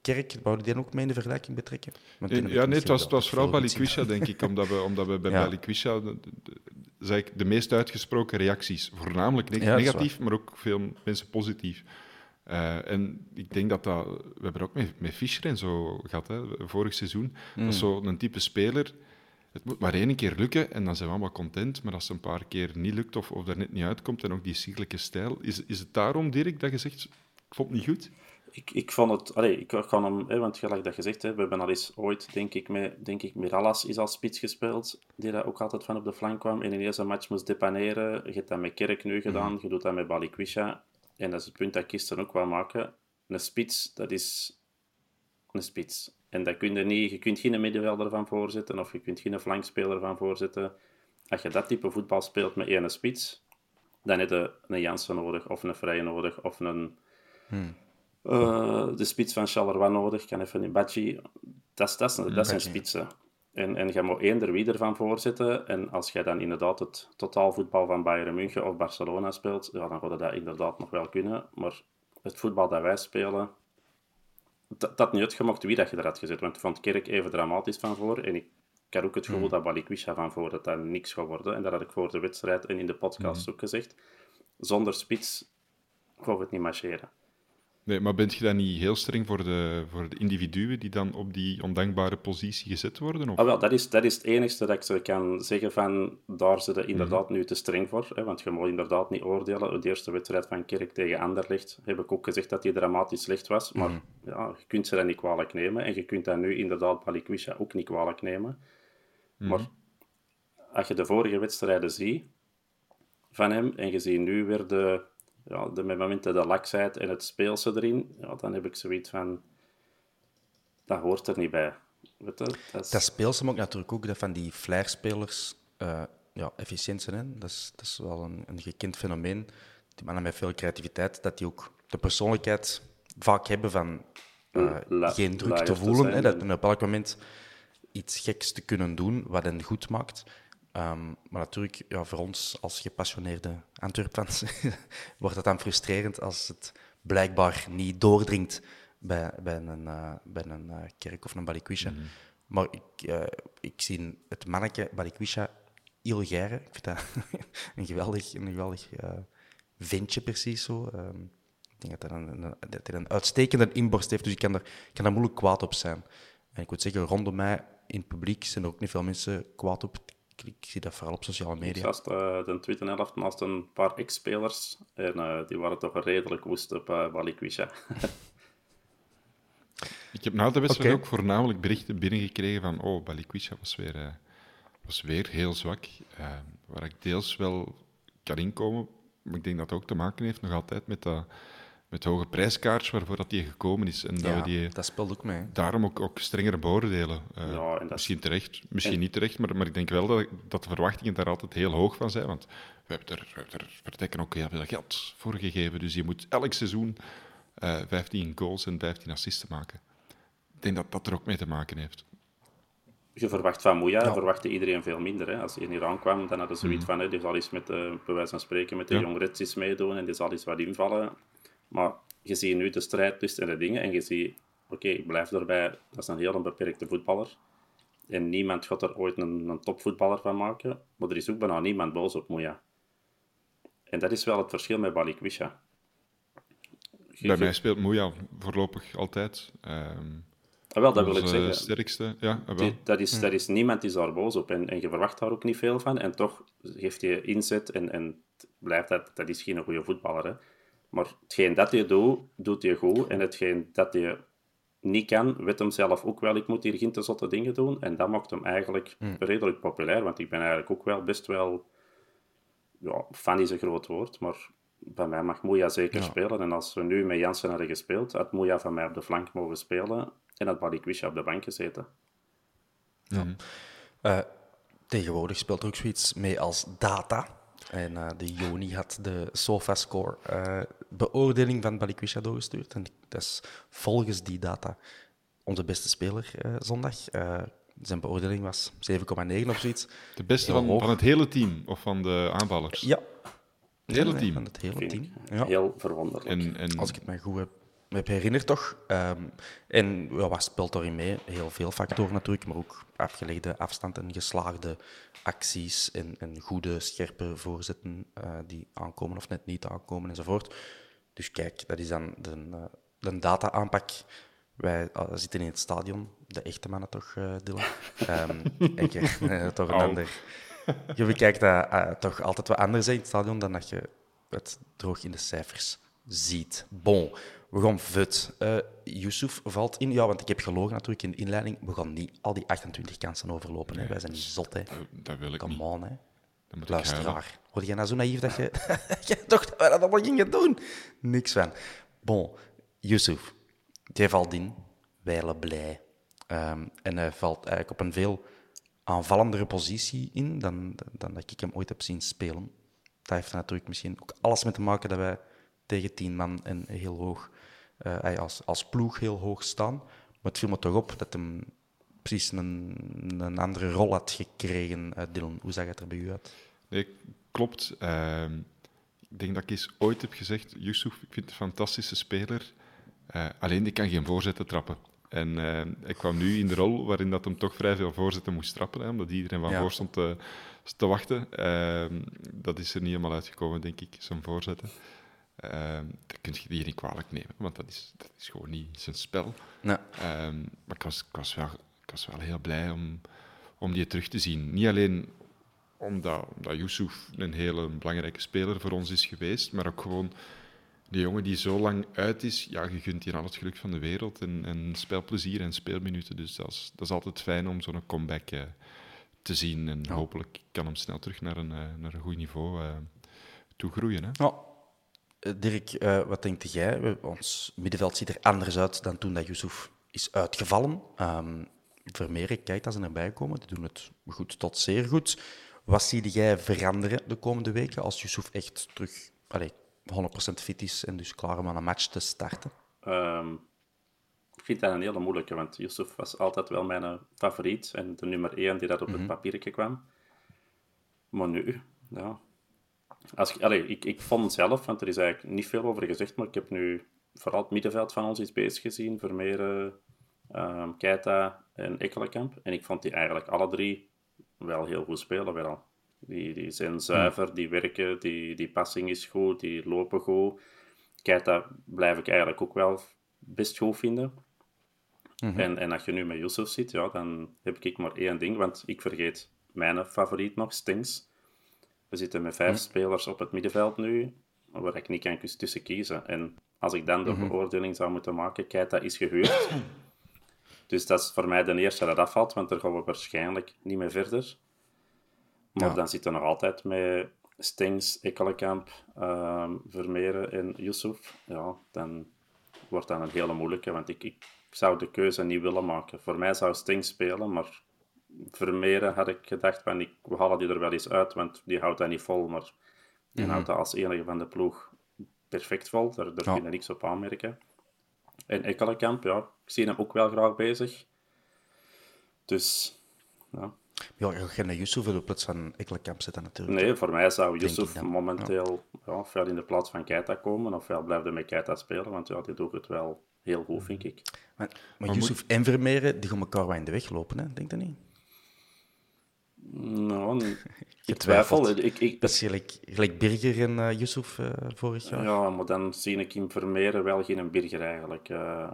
Kerk, wou die ook mee in de vergelijking betrekken? ja, nee, het was, het was vooral Balikwisha, denk ik, omdat we, omdat we bij [laughs] ja. Balikwisha de, de, de meest uitgesproken reacties, voornamelijk neg ja, negatief, maar ook veel mensen positief. Uh, en ik denk dat dat... We hebben ook met, met Fischer en zo gehad, hè, vorig seizoen. Mm. Dat is hmm. zo'n type speler het moet maar één keer lukken en dan zijn we allemaal content. Maar als het een paar keer niet lukt of, of er net niet uitkomt en ook die ziekelijke stijl, is, is het daarom, Dirk, dat je zegt, ik vond het niet goed? Ik, ik vond het, allee, ik kan hem, hè, want gelijk dat gezegd, hè, we hebben al eens ooit, denk ik, met, denk ik, Mirallas is als spits gespeeld, die daar ook altijd van op de flank kwam en in eerste match moest depaneren. Je hebt dat met Kerk nu gedaan, mm. je doet dat met Balikwisha. En dat is het punt dat Kisten ook wil maken. Een spits, dat is een spits. En dat kun je niet, je kunt geen middenvelder van voorzetten of je kunt geen flankspeler van voorzetten. Als je dat type voetbal speelt met één spits, dan heb je een Jansen nodig, of een Vrije nodig, of een... Hmm. Uh, de spits van Charleroi nodig, kan even een Badji. Dat, is, dat, is, dat zijn spitsen. En, en je moet eender wie ervan voorzetten. En als jij dan inderdaad het totaalvoetbal van Bayern München of Barcelona speelt, ja, dan gaat dat inderdaad nog wel kunnen. Maar het voetbal dat wij spelen, dat, dat niet uitgemocht wie dat je er had gezet. Want ik vond Kerk even dramatisch van voor. En ik, ik had ook het gevoel mm. dat Balikwisha van voor dat dat niks gaat worden. En dat had ik voor de wedstrijd en in de podcast mm. ook gezegd. Zonder spits gaat het niet marcheren. Nee, maar bent je dan niet heel streng voor de, voor de individuen die dan op die ondankbare positie gezet worden? Of? Ah, wel, dat, is, dat is het enige dat ik ze kan zeggen van daar ze er inderdaad mm. nu te streng voor. Hè, want je moet inderdaad niet oordelen. De eerste wedstrijd van Kerk tegen Anderlecht heb ik ook gezegd dat die dramatisch slecht was. Maar mm. ja, je kunt ze dat niet kwalijk nemen. En je kunt dat nu inderdaad Balikwisha ook niet kwalijk nemen. Mm. Maar als je de vorige wedstrijden ziet van hem en je ziet nu weer de ja, de, met momenten de laksheid en het speelse erin, ja, dan heb ik zoiets van... Dat hoort er niet bij. Weet je? Dat, is... dat speelse ook natuurlijk ook dat van die flair-spelers uh, ja, efficiënt zijn. Hè? Dat, is, dat is wel een, een gekend fenomeen. die mannen met veel creativiteit, dat die ook de persoonlijkheid vaak hebben van uh, La- geen druk te voelen. hè, dat en op elk moment iets geks te kunnen doen wat hen goed maakt. Ehm, maar natuurlijk, ja, voor ons als gepassioneerde Antwerpfans [laughs] wordt het dan frustrerend als het blijkbaar niet doordringt bij, bij een, eh, bij een eh, kerk of een Balikwisha. Maar ik, eh, ik zie het manneke Balikwisha heel geren. Ik vind dat [laughs] een geweldig, een geweldig ventje, precies zo. Ehm, ik denk dat hij een, een, dat hij een uitstekende inborst heeft, dus ik kan, er, ik kan daar moeilijk kwaad op zijn. En ik moet zeggen, rondom mij in het publiek zijn er ook niet veel mensen kwaad op. Ik, ik zie dat vooral op sociale Ik media. zag uh, de tweede helft naast een paar ex-spelers. En uh, die waren toch redelijk woest op uh, Balikwisha. [laughs] Ik heb na de wedstrijd ook voornamelijk berichten binnengekregen van oh, Balikwisha was weer, eh, was weer heel zwak. Eh, waar ik deels wel kan inkomen, maar ik denk dat het ook te maken heeft nog altijd met, dat, met hoge prijskaartje waarvoor dat die gekomen is. En dat Ja, we die dat speelt ook mee. daarom ook, ook strenger beoordelen. Eh, Ja, en dat- Misschien terecht, misschien en- niet terecht, maar, maar ik denk wel dat, dat de verwachtingen daar altijd heel hoog van zijn. Want we hebben er, we hebben er verdekken ook heel veel geld voor gegeven. Dus je moet elk seizoen eh 15 goals en 15 assisten maken. Ik denk dat dat er ook mee te maken heeft. Je verwacht van Moeja, Ja. verwachtte iedereen veel minder. Hè. Als hij hier aankwam, dan hadden ze zoiets van, hè, die zal eens met, de, bij wijze van spreken, met de Ja. meedoen en die zal eens wat invallen. Maar je ziet nu de strijdlust en de dingen en je ziet, oké, ik blijf erbij, dat is een heel een beperkte voetballer. En niemand gaat er ooit een, een topvoetballer van maken, maar er is ook bijna niemand boos op Moeja. En dat is wel het verschil met Balikwisha. Bij je- mij speelt Moeja voorlopig altijd. Ehm Ah, wel, dat wil ik onze zeggen. sterkste. Ja, ah, wel. Die- dat, is, dat is, niemand is daar boos op en, en je verwacht daar ook niet veel van. En toch geeft hij inzet en, en blijft dat, dat is geen goede voetballer. Hè. Maar hetgeen dat hij doet, doet hij goed. En hetgeen dat hij niet kan, weet hem zelf ook wel. Ik moet hier geen te zotte dingen doen. En dat maakt hem eigenlijk redelijk populair. Want ik ben eigenlijk ook wel best wel... Ja, fan is een groot woord, maar bij mij mag Moeja zeker spelen. En als we nu met Jansen hadden gespeeld, had Moeja van mij op de flank mogen spelen en had Balikwisha op de bank gezeten. Eh, tegenwoordig speelt er ook zoiets mee als data. En eh, de Joni had de SofaScore eh beoordeling van Balikwisha doorgestuurd. En dat is volgens die data onze beste speler eh, zondag. Eh, zijn beoordeling was 7,9 of zoiets. De beste van, van het hele team, of van de aanvallers. Ja. Het hele team. Van het hele team. Ja. heel verwonderlijk. En, en Als ik het me goed heb, heb herinnerd, toch? Ehm, en ja, wat speelt daarin mee? Heel veel factoren natuurlijk, maar ook afgelegde afstand en geslaagde acties en, en goede, scherpe voorzetten eh, die aankomen of net niet aankomen enzovoort. Dus kijk, dat is dan de, eh, de data-aanpak. Wij eh, zitten in het stadion, de echte mannen toch, eh Dylan? [laughs] Ehm, en je, toch een ander... Je bekijkt dat eh, toch altijd wat anders in het stadion dan dat je het droog in de cijfers ziet. Bon, we gaan vet. Eh Yusuf valt in. Ja, want ik heb gelogen natuurlijk in de inleiding. We gaan niet al die 28 kansen overlopen. Hè. Wij zijn niet zot, hè. dat, dat wil ik niet. Come on, hè. Dan moet. Luisteraar. Word jij nou zo naïef dat je, [laughs] je dacht dat we dat allemaal gingen doen? Niks van. Bon, Yusuf. Die valt in. Wijlen blij. Ehm, en hij valt eigenlijk op een veel aanvallendere positie in dan, dan dat ik hem ooit heb zien spelen. Dat heeft natuurlijk misschien ook alles mee te maken dat wij tegen tien man en heel hoog, eh, als, als ploeg heel hoog staan. Maar het viel me toch op dat hem precies een, een andere rol had gekregen. eh, Dylan, hoe zag het er bij u uit? Nee, klopt. Ehm, ik denk dat ik eens ooit heb gezegd, Yusuf, ik vind het een fantastische speler. Eh, alleen die kan geen voorzetten trappen. En ik kwam nu in de rol waarin dat hem toch vrij veel voorzetten moest trappen, hè, omdat iedereen van Ja. voor stond te, te wachten. Ehm, dat is er niet helemaal uitgekomen, denk ik, zijn voorzetten. Ehm dat kun je die niet kwalijk nemen, want dat is, dat is gewoon niet zijn spel. Ehm, maar ik was, ik, was wel, ik was wel heel blij om, om die terug te zien. Niet alleen omdat, omdat Yusuf een hele belangrijke speler voor ons is geweest, maar ook gewoon de jongen die zo lang uit is. Ja, je gunt hier al het geluk van de wereld en, en spelplezier en speelminuten. Dus dat is, dat is altijd fijn om zo'n comeback eh, te zien. En hopelijk kan hem snel terug naar een, eh, naar een goed niveau eh toe groeien. Hè? Eh, Dirk, eh, wat denk jij? Ons middenveld ziet er anders uit dan toen dat Yusuf is uitgevallen. Ehm Vermeer, kijk, als ze erbij komen. Die doen het goed tot zeer goed. Wat zie jij veranderen de komende weken als Yusuf echt terug allee, 100% fit is en dus klaar om aan een match te starten? Ehm, ik vind dat een hele moeilijke, want Yusuf was altijd wel mijn eh, favoriet en de nummer 1 die dat op het Mhm. papiertje kwam. Maar nu, ja. Als, ik- allee, ik, ik vond zelf, want er is eigenlijk niet veel over gezegd, maar ik heb nu vooral het middenveld van ons iets bezig gezien. Vermeeren, ehm Keita en Ekkelenkamp. En ik vond die eigenlijk alle drie wel heel goed spelen. Wel. Die, die zijn zuiver, die werken, die, die passing is goed, die lopen goed. Keita blijf ik eigenlijk ook wel best goed vinden. en, en als je nu met Yusuf zit, ja, dan heb ik maar één ding, want ik vergeet mijn favoriet nog, Stings. We zitten met vijf spelers op het middenveld nu, waar ik niet kan tussen kiezen. En als ik dan de beoordeling zou moeten maken, Keita is gehuurd. [coughs] dus dat is voor mij de eerste dat afvalt, want daar gaan we waarschijnlijk niet meer verder. Maar Ja. dan zitten we nog altijd met Stings, Ekkelenkamp, ehm Vermeeren en Yusuf. Ja, dan wordt dat een hele moeilijke, want ik, ik zou de keuze niet willen maken. Voor mij zou Stings spelen, maar Vermeeren had ik gedacht, van, ik, we halen die er wel eens uit, want die houdt dat niet vol, maar die houdt dat als enige van de ploeg perfect vol. Daar, daar Ja. vind ik niks op aanmerken. En Ekkelenkamp, ja, ik zie hem ook wel graag bezig. Dus, ja. Ja, je gaat naar Yusuf in de plaats van Ekkelenkamp zitten natuurlijk. Nee, voor mij zou Yusuf momenteel ja. ofwel in de plaats van Keita komen, ofwel blijft hij met Keita spelen, want ja, die doet het wel heel goed, vind ik. Maar, maar Yusuf en Vermeeren, die gaan elkaar wel in de weg lopen, hè? denk je niet? Nou, [laughs] ik Getwijfeld. twijfel. Ik, ik, Dat is gelijk, gelijk Birger en eh Yusuf eh, vorig jaar. ja, maar dan zie ik in Vermeeren wel geen Birger eigenlijk. eh.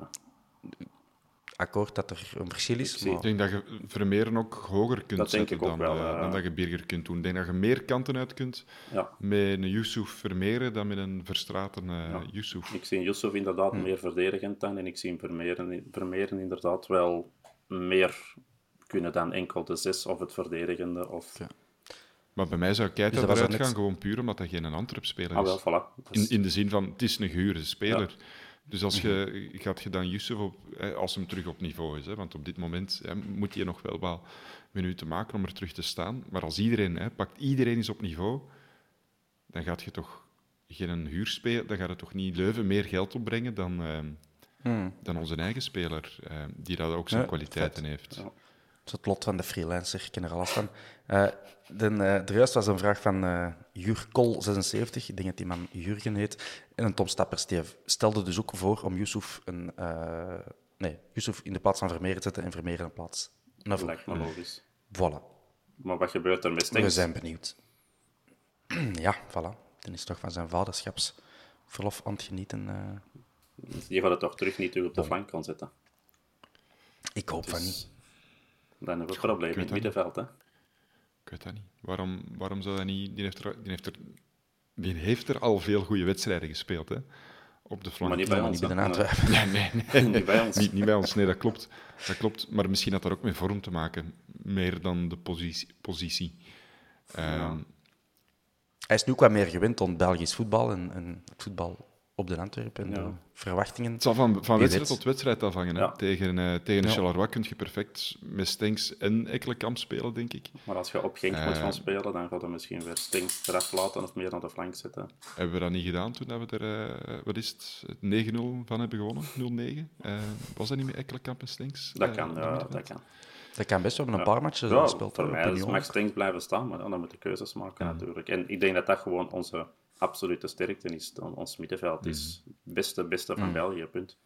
Akkoord dat er een verschil is, maar Ik denk dat je Vermeeren ook hoger kunt Dat zetten dan, wel, dan dat je Birger kunt doen. Ik denk dat je meer kanten uit kunt ja. met een Yusuf Vermeeren dan met een Verstraten eh Ja. Yusuf. Ik zie Yusuf inderdaad meer verdedigend dan en ik zie Vermeeren, Vermeeren inderdaad wel meer kunnen dan enkel de zes of het verdedigende. Of... Ja. Maar bij mij zou Keita Dus eruit gaan, gewoon puur omdat hij geen Antwerp-speler Ah, is. wel, voilà. In, in de zin van, het is een gehuurde speler. Dus als [laughs] je, gaat je dan Yusuf, op, als hem terug op niveau is, hè, want op dit moment hè, moet hij nog wel wat minuten maken om er terug te staan. Maar als iedereen, hè, pakt iedereen is op niveau, dan gaat je toch geen huurspeler, dan gaat het toch niet Leuven meer geld opbrengen dan, eh, dan onze eigen speler, eh, die dat ook zijn Ja, kwaliteiten heeft. Ja. Het is het lot van de freelancer, ik ken er alles van. Eh de, eh, er juist was een vraag van eh Jurkol76, ik denk dat die man Jurgen heet, en een Tom Stappers, die stelde dus ook voor om Yusuf, een, nee, Yusuf in de plaats van Vermeer te zetten en Vermeer in de plaats Dat lijkt me logisch. Voilà, Maar wat gebeurt er met we Stengs? zijn benieuwd. [clears throat] ja, voilà. Dan is toch van zijn vaderschapsverlof aan het genieten. Die gaat het toch terug niet terug op de flank kan zetten. ik hoop van niet. Dan hebben we een probleem in het middenveld. Hè? Ik weet dat niet. Waarom, waarom zou dat niet... Die heeft, er, die, heeft er, die heeft er al veel goede wedstrijden gespeeld, hè? Op de flank. Maar niet bij ons. niet bij. Antwerpen. [laughs] Nee, nee, nee. [laughs] Niet bij ons. Niet, niet bij ons, nee, dat klopt. Dat klopt. Maar misschien had dat ook met vorm te maken, meer dan de positie. positie. Ehm, Hij is nu ook wat meer gewend aan Belgisch voetbal en, en het voetbal op de Antwerpen en de verwachtingen. Het zal van, van wedstrijd tot wedstrijd afhangen. Hè. Tegen, eh tegen Ja. Charleroi kun je perfect met Stenks en Ekkelenkamp spelen, denk ik. Maar als je op Genk moet Eh. gaan spelen, dan gaat hij misschien weer Stengs eraf laten of meer naar de flank zetten. Hebben we dat niet gedaan toen dat we er, eh, wat is het, het 9-0 van hebben gewonnen? 0-9? Eh, was dat niet met Ekkelenkamp en Stenks? Dat kan, ja, dat kan. Dat kan best. We hebben een Ja. paar matches Ja, gespeeld. voor mij is- Stengs blijven staan, maar ja, dan moeten keuzes maken natuurlijk. En ik denk dat dat gewoon onze absolute sterkte is. Dan Ons middenveld is het beste, beste van België, punt.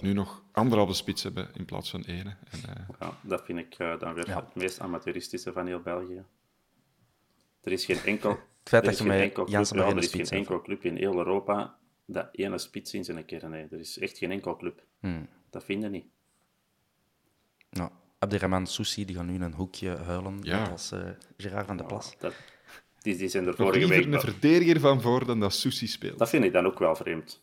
Nu nog anderhalve spits hebben in plaats van ene. En, eh, Ja, dat vind ik eh, dan weer Ja. het meest amateuristische van heel België. Er is geen enkel, [laughs] Het feit er dat is je geen enkel club, ja, er is geen enkel club in heel Europa dat ene spits in zijn kern heeft. Er is echt geen enkel club. Hmm. Dat vind je niet. Nou, Abderrahman Soussi die gaat nu in een hoekje huilen, als eh Gerard van de Plas. Dat, die, die zijn er vorige liever week... een verdediger van voor dan dat Susi speelt. Dat vind ik dan ook wel vreemd.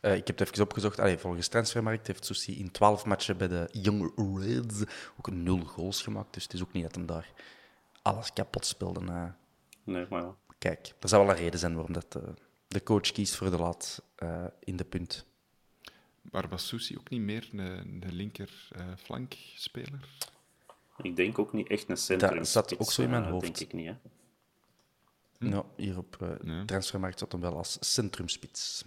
Eh, ik heb het even opgezocht. Allee, volgens Transfermarkt heeft Soussi in 12 matchen bij de Young Reds ook nul goals gemaakt. Dus het is ook niet dat hem daar alles kapot speelde. eh. Nee, maar ja. kijk, er zou wel een reden zijn waarom dat, eh, de coach kiest voor de laat eh, in de punt. Maar was Susi ook niet meer een, een linker eh, flankspeler? Ik denk ook niet echt een centrum. Dat zat ook zo in mijn hoofd. Denk ik niet, hè. Ja, hier op uh. Transfermarkt zat hem wel als centrumspits.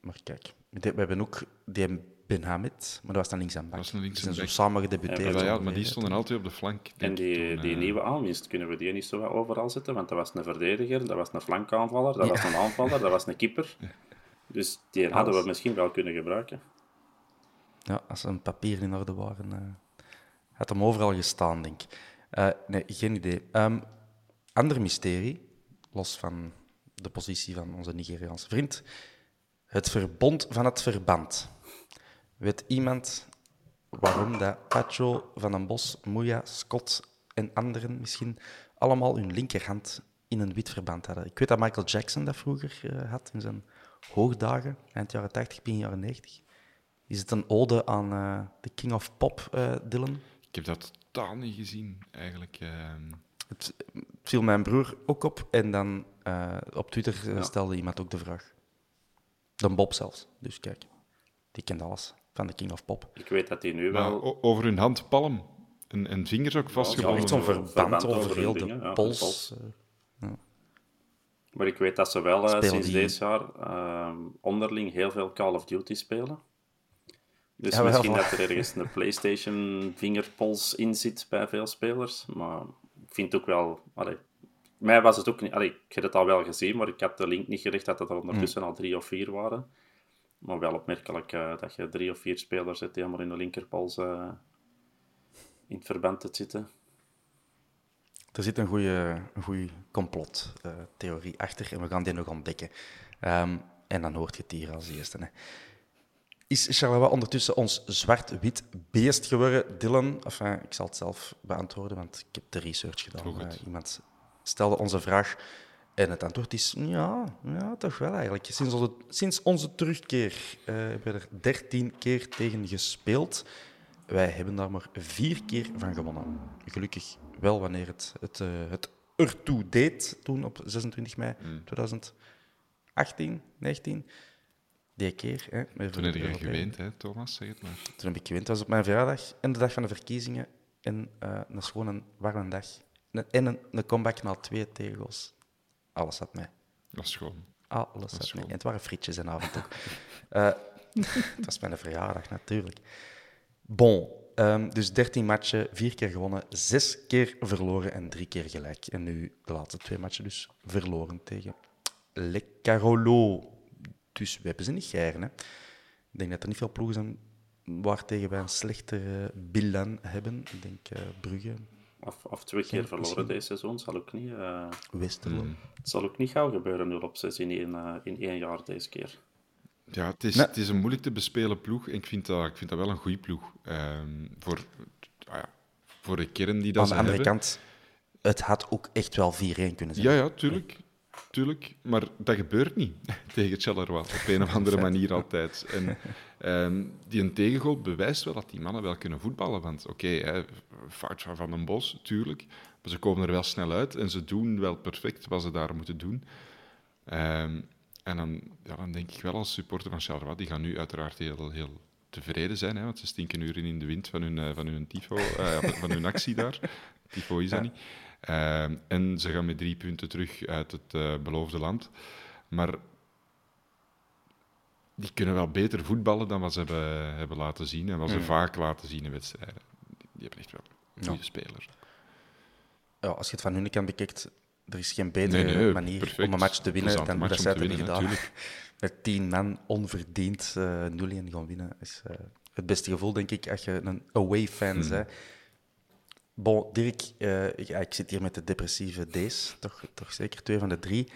Maar kijk, we hebben ook die Ben Hamid, maar dat was dan links aan bak. Dat was links zijn zo samen gedebuteerd. Ja, maar die stonden altijd op de flank. En die, toen, die eh. nieuwe aanwinst, kunnen we die niet zo overal zetten? Want dat was een verdediger, dat was een flankaanvaller, dat was een aanvaller, dat was een keeper. Dus die hadden we misschien wel kunnen gebruiken. Ja, als ze een papier in orde waren, eh, had hem overal gestaan, denk ik. Eh, nee, geen idee. Ehm, ander mysterie, los van de positie van onze Nigeriaanse vriend. Het verbond van het verband. Weet iemand waarom dat Pacho, Van den Bos, Moeja, Scott en anderen misschien allemaal hun linkerhand in een wit verband hadden? Ik weet dat Michael Jackson dat vroeger eh, had in zijn hoogdagen, eind jaren 80, begin jaren 90. Is het een ode aan eh, de King of Pop, Dylan? Ik heb dat totaal niet gezien, eigenlijk. ehm. Het viel mijn broer ook op. En dan eh, op Twitter eh, stelde iemand ook de vraag. De Bob zelfs. Dus kijk, die kent alles van de King of Pop. Ik weet dat die nu Maar wel... over hun handpalm en, en vingers ook Ja, vastgebonden. echt zo'n Verband verband over heel de dingen, ja, de pols. eh. Maar ik weet dat ze wel sinds die- dit jaar ehm, onderling heel veel Call of Duty spelen. Dus Ja, misschien dat er ergens een PlayStation vingerpols in zit bij veel spelers. Maar ik vind het ook wel. Allee, mij was het ook niet. Allee, ik heb het al wel gezien, maar ik had de link niet gelegd dat het er ondertussen al drie of vier waren. Maar wel opmerkelijk eh, dat je drie of vier spelers hebt die helemaal in de linkerpols eh, in het verband hebt zitten. Er zit een goede een complottheorie achter en we gaan die nog ontdekken. Ehm, en dan hoort je het hier als eerste. Hè. Is Charleroi ondertussen ons zwart-wit beest geworden, Dylan? Enfin, ik zal het zelf beantwoorden, want ik heb de research gedaan. Eh, iemand stelde onze vraag en het antwoord is ja, ja toch wel eigenlijk. Sinds onze, sinds onze terugkeer eh, hebben we er dertien keer tegen gespeeld. Wij hebben daar maar vier keer van gewonnen. Gelukkig wel wanneer het, het, eh, het ertoe deed, toen op 26 mei 2018, 19. Die keer. Hè, met Toen heb je Europese- geweend, hè, Thomas, zeg het maar. Toen heb ik gewend. Dat was op mijn verjaardag en de dag van de verkiezingen. En eh dat is gewoon een warme dag. En en een, een comeback na twee tegels. Alles zat mij. Dat is schoon. Alles zat mij. En het waren frietjes en avond ook. [laughs] Eh, het was mijn verjaardag, natuurlijk. Bon, ehm, dus 13 matchen, vier keer gewonnen, zes keer verloren en drie keer gelijk. En nu de laatste twee matchen dus verloren tegen Le Carolo. Dus we hebben ze niet geëren. Hè. Ik denk dat er niet veel ploegen zijn waartegen wij een slechtere bilan hebben. Ik denk eh, Brugge, Of, of twee keer verloren misschien. deze seizoen, zal ook niet, eh, Westerlo. het zal ook niet gauw gebeuren, 0 op 6 in één, eh, in één jaar deze keer. Ja, het is, Nee. het is een moeilijk te bespelen ploeg. En ik vind dat, ik vind dat wel een goede ploeg. Ehm, voor, ah ja, voor de kern die dat Aan de andere hebben. kant, het had ook echt wel 4-1 kunnen zijn. Ja, ja, tuurlijk. Tuurlijk. Maar dat gebeurt niet [laughs] tegen Charleroi. Op een of andere manier altijd. En ehm, die een tegengoal bewijst wel dat die mannen wel kunnen voetballen. Want oké, fout van Van den Bos, tuurlijk. Maar ze komen er wel snel uit en ze doen wel perfect wat ze daar moeten doen. Ehm, en dan, ja, dan denk ik wel als supporter van Charleroi, die gaan nu uiteraard heel, heel tevreden zijn, hè, want ze stinken uren in de wind van hun, eh, van hun tifo, eh, van hun actie daar. [laughs] Tifo is dat niet. Ehm, en ze gaan met drie punten terug uit het eh, beloofde land. Maar die kunnen wel beter voetballen dan wat ze hebben, hebben laten zien en wat ze vaak laten zien in wedstrijden. Die, die hebben echt wel goede Ja. spelers. Ja, als je het van hun kant bekijkt, er is geen betere Nee, nee, manier perfect. om een match te winnen dan dat zij hebben gedaan. Met tien man onverdiend eh 0-1 gaan winnen is eh, het beste gevoel, denk ik, als je een away-fan Hmm. bent. Bon, Dirk, eh, ik, ja, ik zit hier met de depressieve D's, toch, toch zeker twee van de drie.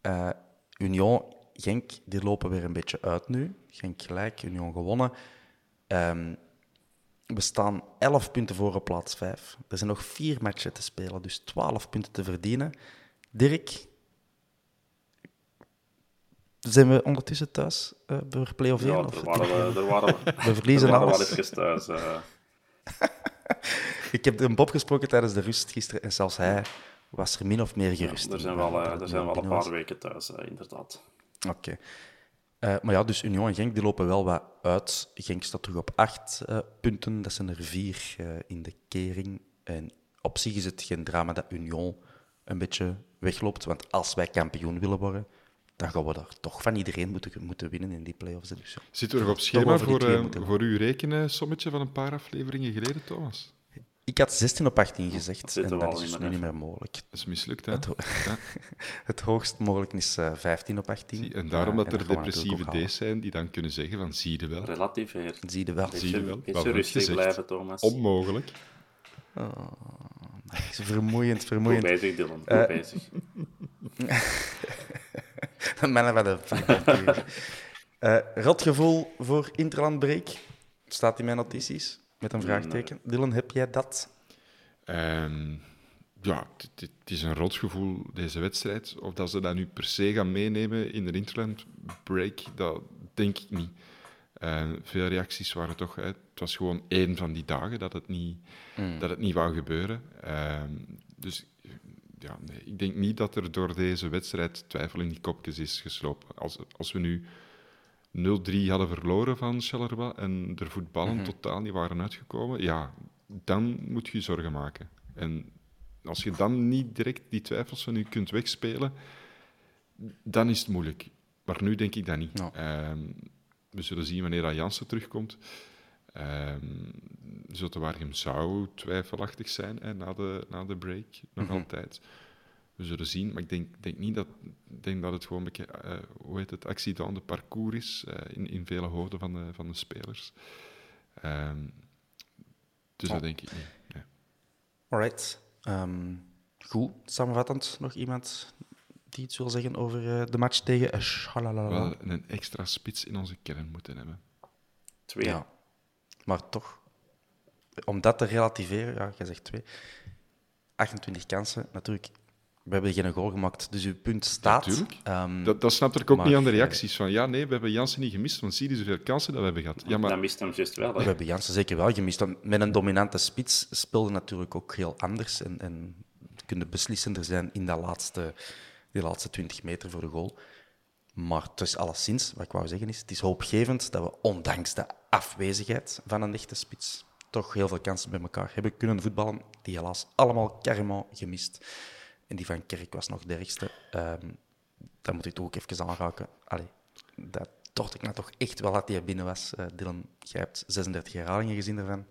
Eh, Union, Genk, die lopen weer een beetje uit nu. Genk gelijk, Union gewonnen. Ehm, we staan 11 punten voor op plaats 5. Er zijn nog vier matchen te spelen, dus 12 punten te verdienen. Dirk, zijn we ondertussen thuis uh, voor play-off 1? Ja, of- daar waren we, daar waren we, [laughs] we verliezen daar waren we alles. wel even thuis. [laughs] eh. Ik heb een Bob gesproken tijdens de rust gisteren en zelfs hij was er min of meer gerust. er in, zijn eh, wel, eh, er zijn wel een paar weken thuis, eh, inderdaad. Oké. Eh, maar ja, dus Union en Genk die lopen wel wat uit. Genk staat terug op acht eh, punten. Dat zijn er vier eh, in de kering. En op zich is het geen drama dat Union een beetje wegloopt. Want als wij kampioen willen worden, dan gaan we daar toch van iedereen moeten, moeten winnen in die play-offs. Dus. Zit er nog op schema voor, eh, voor uw rekensommetje van een paar afleveringen geleden, Thomas? Ik had 16 op 18 gezegd Dat en dat is dus nu niet meer mogelijk. Dat is mislukt, hè? Het, ho- Ja. [laughs] het hoogst mogelijk is eh, 15 op 18. Zie, En daarom Ja, dat er depressieve. D's zijn die dan kunnen zeggen van zie je wel, Relativeer. Zie je wel. zie je wel. Beetje Wat rustig gezegd? blijven, Thomas. onmogelijk. Vermoeiend, Goed vermoeiend. bezig, Dylan. Goed Eh, bezig. [laughs] Mannen van de [laughs] Eh Rotgevoel voor Interlandbreak. Staat in mijn notities. Met een vraagteken. Dylan, heb jij dat? Ehm, ja, het- is een rotsgevoel, deze wedstrijd. Of dat ze dat nu per se gaan meenemen in de Interland break, dat denk ik niet. Eh, veel reacties waren toch... hè, het was gewoon één van die dagen dat het niet, dat het niet wou gebeuren. Ehm, dus ja, nee, ik denk niet dat er door deze wedstrijd twijfel in die kopjes is geslopen. Als, als we nu 0-3 hadden verloren van Charleroi en er voetballen totaal niet waren uitgekomen, ja, dan moet je je zorgen maken. En als je dan niet direct die twijfels van je kunt wegspelen, dan is het moeilijk. Maar nu denk ik dat niet. Ehm, we zullen zien wanneer Jansen terugkomt. Ehm Zotewaargem zou twijfelachtig zijn hè, na, de, na de break, nog Mhm. altijd. We zullen zien, maar ik denk, denk niet dat, ik denk dat het gewoon een beetje, eh, hoe heet het, accident de parcours is eh, in, in vele hoofden van de, van de spelers. Ehm, dus Oh. dat denk ik niet. nee. Alright. Ehm, goed. Samenvattend, nog iemand die iets wil zeggen over eh, de match tegen Shalalala? Wel een extra spits in onze kern moeten hebben. Twee. Ja. Maar toch, om dat te relativeren, ja, jij zegt twee. 28 kansen, natuurlijk. We hebben geen goal gemaakt, dus uw punt staat. Natuurlijk. Ehm, Dat, dat snapte ik ook maar, niet aan de eh, reacties. Van ja, nee, we hebben Jansen niet gemist, want zie je zoveel kansen dat we hebben gehad. Ja, maar Dat mist hem juist wel. We hebben Jansen zeker wel gemist. Met een dominante spits speelde natuurlijk ook heel anders. En, en kunnen beslissender zijn in dat laatste, die laatste 20 meter voor de goal. Maar het is alleszins, wat ik wou zeggen is, het is hoopgevend dat we ondanks de afwezigheid van een echte spits toch heel veel kansen bij elkaar hebben kunnen voetballen, die helaas allemaal carrément gemist. En die van Kerk was nog de ergste. Ehm dat moet ik toch ook even aanraken. Allee, dat dacht ik nou toch echt wel dat hij binnen was. Eh, Dylan, jij hebt 36 herhalingen gezien ervan.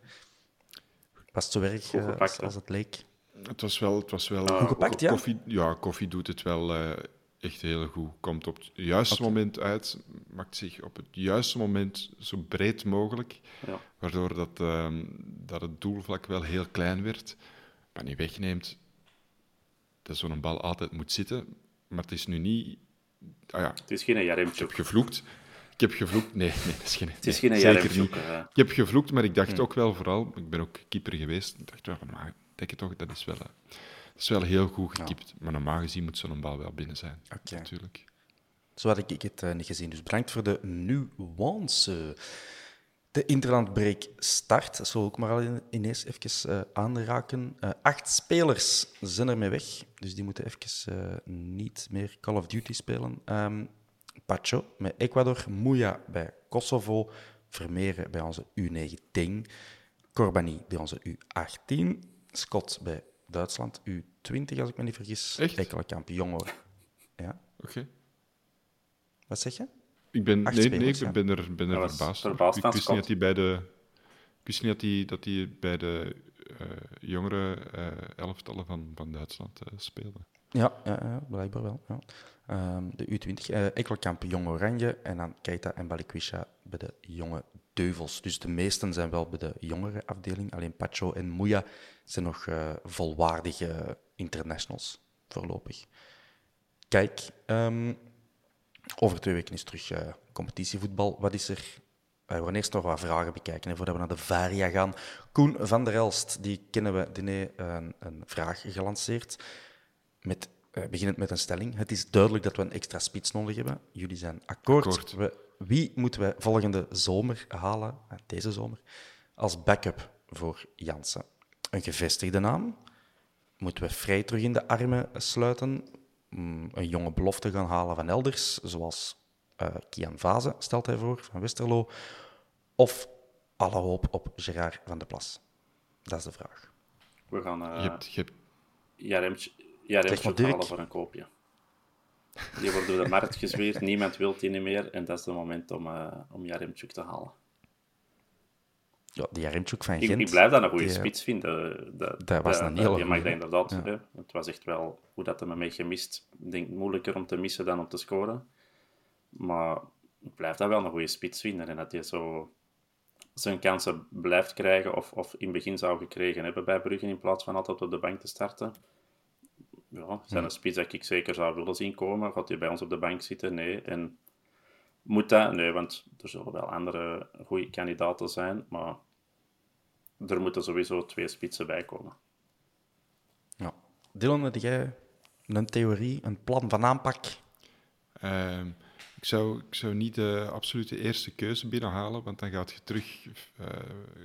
Was het zo erg eh, als, het leek? Het was wel... Het was wel Goed gepakt, ja? Koffie, ja, koffie doet het wel eh, echt heel goed. Komt op het juiste moment uit, maakt zich op het juiste moment zo breed mogelijk, Ja. waardoor dat, ehm, dat het doelvlak wel heel klein werd. Maar niet wegneemt dat zo'n bal altijd moet zitten. Maar het is nu niet... Ah ja, Het is geen ik heb Jaremchuk. gevloekt. Ik heb gevloekt. Nee, nee, dat is geen... Het is nee, geen zeker Jaremchuk. niet. Ik heb gevloekt, maar ik dacht ook wel vooral, ik ben ook keeper geweest, ik dacht wel, van, maar denk je toch, dat is wel, eh, dat is wel heel goed gekiept. Maar normaal gezien moet zo'n bal wel binnen zijn, Oké. natuurlijk. Zo had ik het eh, niet gezien. Dus bedankt voor de nuance. De Interlandbreak start. Dat zullen we ook maar al in- ineens even eh, aanraken. Eh, acht spelers zijn ermee weg. Dus die moeten even eh, niet meer Call of Duty spelen. Ehm Pacho met Ecuador. Mouya bij Kosovo. Vermeeren bij onze U19. Corbani bij onze U18. Scott bij Duitsland. U20, als ik me niet vergis. Echt? Ekkelenkamp, jongen. Ja. Oké. Wat zeg je? Ik ben, Acht nee, nee, ik ja. ben er, ben er was verbaasd. verbaasd ik van wist niet dat hij bij de, ik wist niet dat hij, dat hij bij de eh, jongere eh, elftallen van, van Duitsland eh, speelde. Ja, ja, ja, blijkbaar wel. Ja. Ehm, de U20, eh Ekkelkamp Jong Oranje en dan Keita en Balikwisha bij de jonge Deuvels. Dus de meesten zijn wel bij de jongere afdeling. Alleen Pacho en Mouya zijn nog eh, volwaardige internationals voorlopig. Kijk, ehm, over twee weken is terug eh, competitievoetbal. Wat is er? Wij gaan eerst nog wat vragen bekijken hè, voordat we naar de Varia gaan. Koen van der Elst, die kennen we, die heeft een, een vraag gelanceerd. Met, eh, beginnend met een stelling. Het is duidelijk dat we een extra spits nodig hebben. Jullie zijn akkoord. Akkoord. We, wie moeten wij volgende zomer halen, eh, deze zomer, als backup voor Jansen? Een gevestigde naam? Moeten we vrij terug in de armen sluiten? Mm, Een jonge belofte gaan halen van elders, zoals eh Kian Vaze, stelt hij voor, van Westerlo? Of alle hoop op Gerard van de Plas? Dat is de vraag. We gaan... eh je hebt, je hebt Jaremchuk- Ja, halen voor een koopje. Die wordt door de markt gezweerd, [laughs] niemand wil die niet meer. En dat is het moment om, eh om Jaremchuk te halen. Ja, die Jaremchuk van Ik, Gent. ik blijf dat een goede die, eh, spits vinden. Dat, dat was een hele Je mag dat inderdaad. Ja. Het was echt wel hoe dat hem mee gemist. Ik denk moeilijker om te missen dan om te scoren. Maar ik blijf dat wel een goede spits vinden. En dat hij zo zijn kansen blijft krijgen. Of, of in het begin zou gekregen hebben bij Brugge. In plaats van altijd op de bank te starten. Ja, zijn een spits dat ik zeker zou willen zien komen. Gaat hij bij ons op de bank zitten? Nee. En moet dat? Nee, want er zullen wel andere goede kandidaten zijn. Maar er moeten sowieso twee spitsen bij komen. Ja. Dylan, heb jij een theorie, een plan van aanpak? Ehm, ik, zou, ik zou niet de absolute eerste keuze binnenhalen, want dan gaat je terug eh,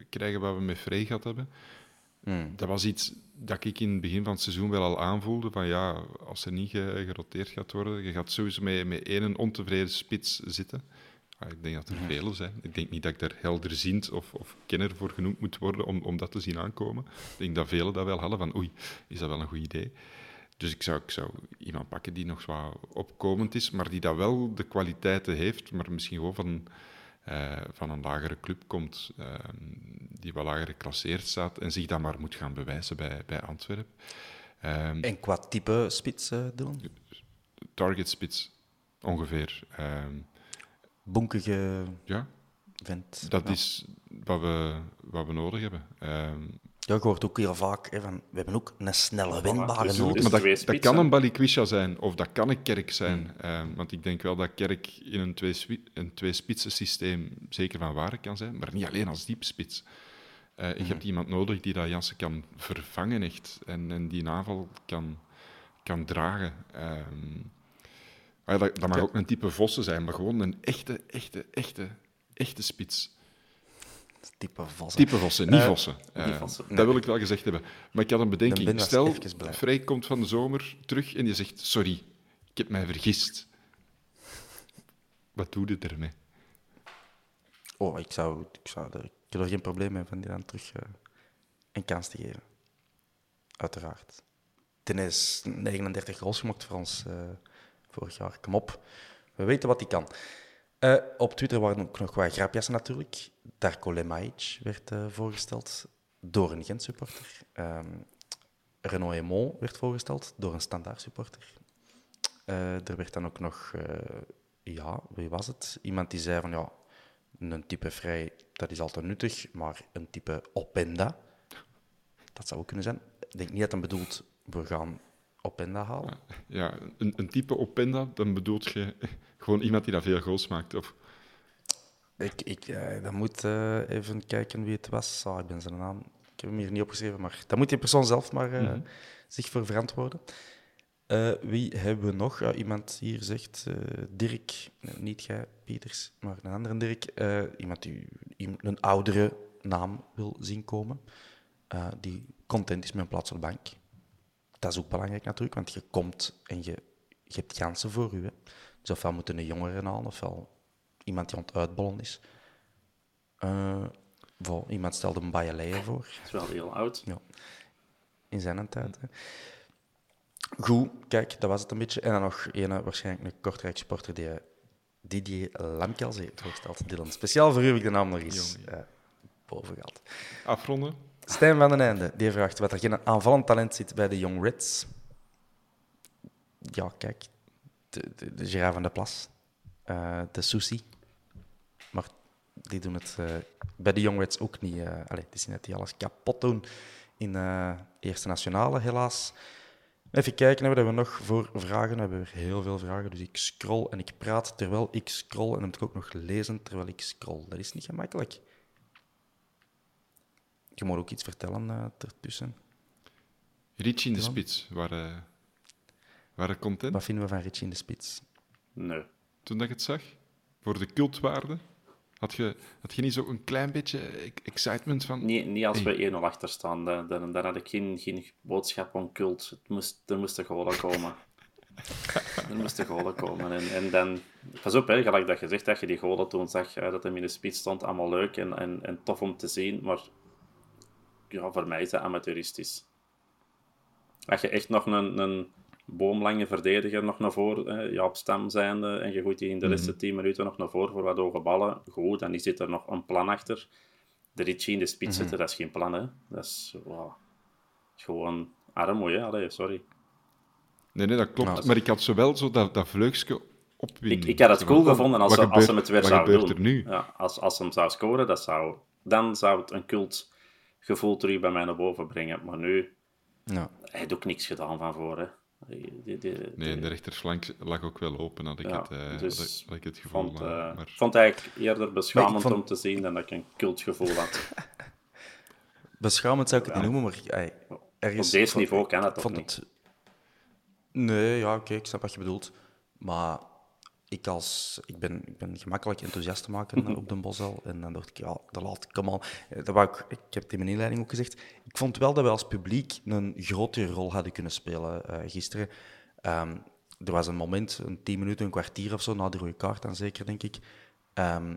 krijgen wat we met Frey gehad hebben. Dat was iets dat ik in het begin van het seizoen wel al aanvoelde. Van ja, als er niet ge- geroteerd gaat worden, je gaat sowieso met, met één ontevreden spits zitten. Ah, ik denk dat er vele zijn. Ik denk niet dat ik daar helderziend of, of kenner voor genoemd moet worden om, om dat te zien aankomen. Ik denk dat velen dat wel hadden van oei, is dat wel een goed idee. Dus ik zou, ik zou iemand pakken die nog wat opkomend is, maar die dat wel de kwaliteiten heeft, maar misschien gewoon van, eh, van een lagere club komt, eh, die wat lager geclasseerd staat en zich dan maar moet gaan bewijzen bij, bij Antwerpen. Ehm, En qua type spits, eh, Dylan? target spits, ongeveer. Ehm, Bonkige ja, vent. dat Ja. is wat we, wat we nodig hebben. Ehm, Ja, hoort ook heel vaak hè, van, we hebben ook een snelle wendbare dus- nodig. maar dat, dat kan een Balikwisha zijn, of dat kan een Kerk zijn. Hmm. Ehm, want ik denk wel dat Kerk in een twee, een twee spitsen systeem zeker van waarde kan zijn, maar niet alleen als diepspits. Eh Je Hmm. hebt iemand nodig die dat Jansen kan vervangen echt, en, en die een aanval kan, kan dragen. Ehm, ah, dat, dat mag ook een type Vossen zijn, maar gewoon een echte, echte, echte, echte spits. Type Vos. Type Vossen, niet Eh, Vossen. Eh, Vossen. Dat wil ik wel gezegd hebben. Maar ik had een bedenking. Stel. Vrij komt van de zomer terug en je zegt: Sorry, ik heb mij vergist. Wat doe je ermee? Oh, ik zou, ik zou er, ik heb er geen probleem mee van die dan terug eh, een kans te geven. Uiteraard. Ten is 39 goals gemaakt voor ons eh, vorig jaar. Kom op. We weten wat hij kan. Eh, op Twitter waren ook nog wat grapjes natuurlijk. Darko Lemaic werd eh, voorgesteld door een Gent-supporter. Ehm Renaud Aymon werd voorgesteld door een standaard-supporter. Eh, er werd dan ook nog, ja, wie was het? Iemand die zei van ja, een type vrij, dat is altijd nuttig, maar een type openda, dat zou ook kunnen zijn. Ik denk niet dat hij bedoelt, we gaan openda halen. Ja, een, een type Openda, dan bedoelt je [laughs] gewoon iemand die dat veel goals maakt. Of, Ik, ik dan moet eh, even kijken wie het was. Ah, ik ben zijn naam, ik heb hem hier niet opgeschreven, maar dan moet die persoon zelf maar eh, zich voor verantwoorden. Eh, wie hebben we nog? Iemand hier zegt Dirk, nee, niet jij, Pieters, maar een andere Dirk. Iemand die een oudere naam wil zien komen, die content is met een plaats op de bank. Dat is ook belangrijk natuurlijk, want je komt en je, je hebt kansen voor u. Hè. Dus ofwel moeten een jongere halen, ofwel iemand die aan het uitbollen is. Eh, vol, iemand stelde een Bayaleia voor Dat is wel heel oud. ja. in zijn tijd. Hè. Goed, kijk, dat was het een beetje. En dan nog een, waarschijnlijk een Kortrijk supporter die eh, Didier Lamkels heeft voorgesteld. Dylan, speciaal voor u heb ik de naam nog eens eh, boven gehad. afronden? Stijn van den Einde, die vraagt wat er geen aanvallend talent zit bij de Young Reds. Ja, kijk, de, de, de Gerard van de Plas, eh, de Susi. Maar die doen het eh, bij de Young Reds ook niet. eh allee, het is niet die alles kapot doen in eh Eerste Nationale, helaas. Even kijken hebben we nog voor vragen. We hebben weer heel veel vragen, dus ik scroll en ik praat terwijl ik scroll. En dan moet ik ook nog lezen terwijl ik scroll. Dat is niet gemakkelijk. Je moet ook iets vertellen eh ertussen. Richie in de spits, waren, waren content Wat vinden we van Richie in de Spits? Nee. toen dat ik het zag. Voor de cultwaarde. Had je, had je niet zo een klein beetje excitement van... Niet, niet als Hey. we 1-0 achter staan. Dan, dan, dan had ik geen, geen boodschap om cult. Het moest, er moesten golen komen. [laughs] er moesten golen komen. En, en dan... Pas op, hè, gelijk dat je zegt dat je die golen toen zag, eh, dat hem in de spits stond. Allemaal leuk en, en, en tof om te zien. Maar ja, voor mij is dat amateuristisch. als je echt nog een, een boomlange verdediger nog naar voren, hè, ja, op stem zijnde, en je gooit die in de laatste 10 minuten nog naar voren voor wat hoge ballen, goed, dan zit er nog een plan achter. De Ritchie in de spits zetten, dat is geen plan, hè. Dat is, wow, is gewoon armoe, hè. Allee, sorry. Nee, nee, dat klopt. Maar ik had zowel zo dat, dat vleugje opwinding. Ik, ik had het cool gevonden als, ze, als ze gebeurt- het weer gebeurt doen. er nu? Ja, als, als ze hem zou scoren, dat zou, dan zou het een cult gevoel terug bij mij naar boven brengen. Maar nu, Ja. hij heeft ook niks gedaan van voren. Nee, en de rechterflank lag ook wel open, had ik, Ja, het, eh, dus had ik, had ik het gevoel. vond, maar, eh, maar- vond eigenlijk eerder beschamend vond- om te zien dan dat ik een cultgevoel had. [laughs] Beschamend zou ik het niet noemen, maar ey, ergens... Op deze vond- niveau kan het toch vond niet? het- Nee, ja, oké, ik snap wat je bedoelt. Maar ik, als, ik, ben, ik ben gemakkelijk enthousiast te maken eh, op de Bosel. En dan dacht ik, ja, dat laat, come on. Eh, Dat wou ik, ik heb het in mijn inleiding ook gezegd. Ik vond wel dat we als publiek een grotere rol hadden kunnen spelen eh, gisteren. Ehm, er was een moment, een tien minuten, een kwartier of zo, na de rode kaart dan zeker, denk ik, ehm,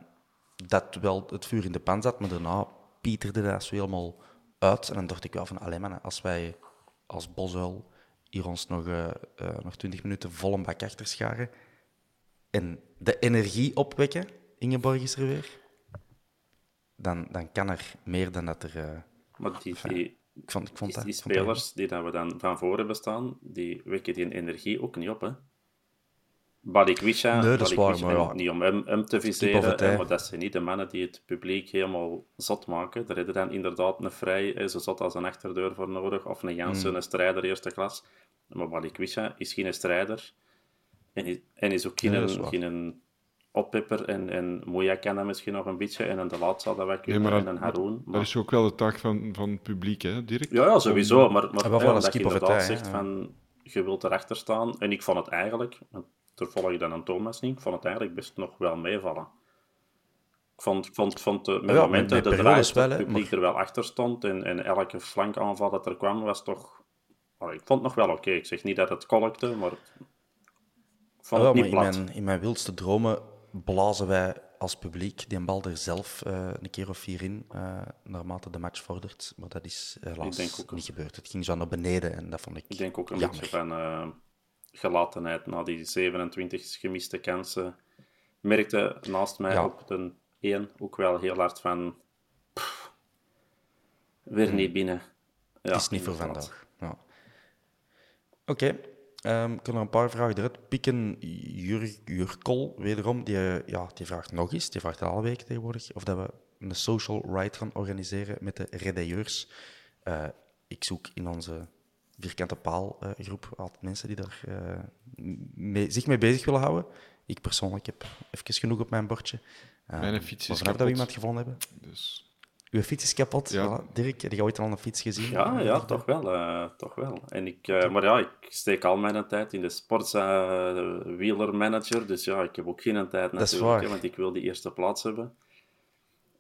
dat wel het vuur in de pan zat, maar daarna pieterde dat zo helemaal uit. En dan dacht ik wel van, alleen man, als wij als Bosuil hier ons nog, eh, nog 20 minuten vol een bak achter scharen en de energie opwekken, Ingeborg is er weer, dan, dan kan er meer dan dat er... eh, Maar die, die, ik vond, ik vond die, dat... die dat- spelers die dat we dan van voren bestaan, die wekken die energie ook niet op, hè. Balikwisha, Nee, dat is waar, maar ja. niet om hem, hem te viseren, hè, maar dat zijn niet de mannen die het publiek helemaal zot maken. Daar hebben dan inderdaad een vrij, zo zot als een achterdeur voor nodig, of een Jansen, Hmm. een strijder eerste klas. Maar Balikwisha is geen strijder en is, en is ook geen, Nee, dat is geen oppipper. En, en dat misschien nog een beetje, en een De Laat zal dat wel Nee, kunnen, maar en dat, een Haroon. dat maar- is ook wel de taak van, van het publiek, hè, Dirk? ja, ja, sowieso. Maar, maar Ah, ja, een je inderdaad zegt van, je wilt erachter staan. En ik vond het eigenlijk, want daar volg ik dan aan Thomas niet, ik vond het eigenlijk best nog wel meevallen. Ik vond, ik vond, vond de, met Ja, momenten met- de draai, wel, het publiek maar- er wel achter stond en, en elke flankaanval dat er kwam was toch... Allee, ik vond het nog wel oké. Ik zeg niet dat het kolkte, maar niet maar in mijn, in mijn wildste dromen blazen wij als publiek die bal er zelf eh, een keer of vier in, eh, naarmate de match vordert. Maar dat is helaas denk ook niet gebeurd. Het ging zo naar beneden en dat vond ik Ik denk ook een jammer. beetje van eh, gelatenheid na die 27 gemiste kansen. Merkte naast mij Ja. op de 1 ook wel heel hard van. pff, weer niet binnen. Ja, het is niet voor vandaag. Ja. Oké, ehm, ik kan er een paar vragen eruit pikken. Jur, Jurkol, wederom, die, eh, ja, die vraagt nog eens, die vraagt alle weken tegenwoordig, of dat we een social ride gaan organiseren met de redailleurs. Eh, ik zoek in onze vierkante paal eh, groep altijd mensen die daar eh, mee, zich mee bezig willen houden. Ik persoonlijk heb even genoeg op mijn bordje. Eh, Mijn fiets is dat we iemand gevonden hebben. Dus, Uw fiets is kapot. Ja. Voilà. Dirk, heb je ooit al een fiets gezien? Ja, ja, toch wel. eh, toch wel. En ik, eh, maar ja, ik steek al mijn tijd in de Sportza uh, wielermanager. Dus ja, ik heb ook geen tijd Dat is natuurlijk, waar. hè, want ik wil die eerste plaats hebben.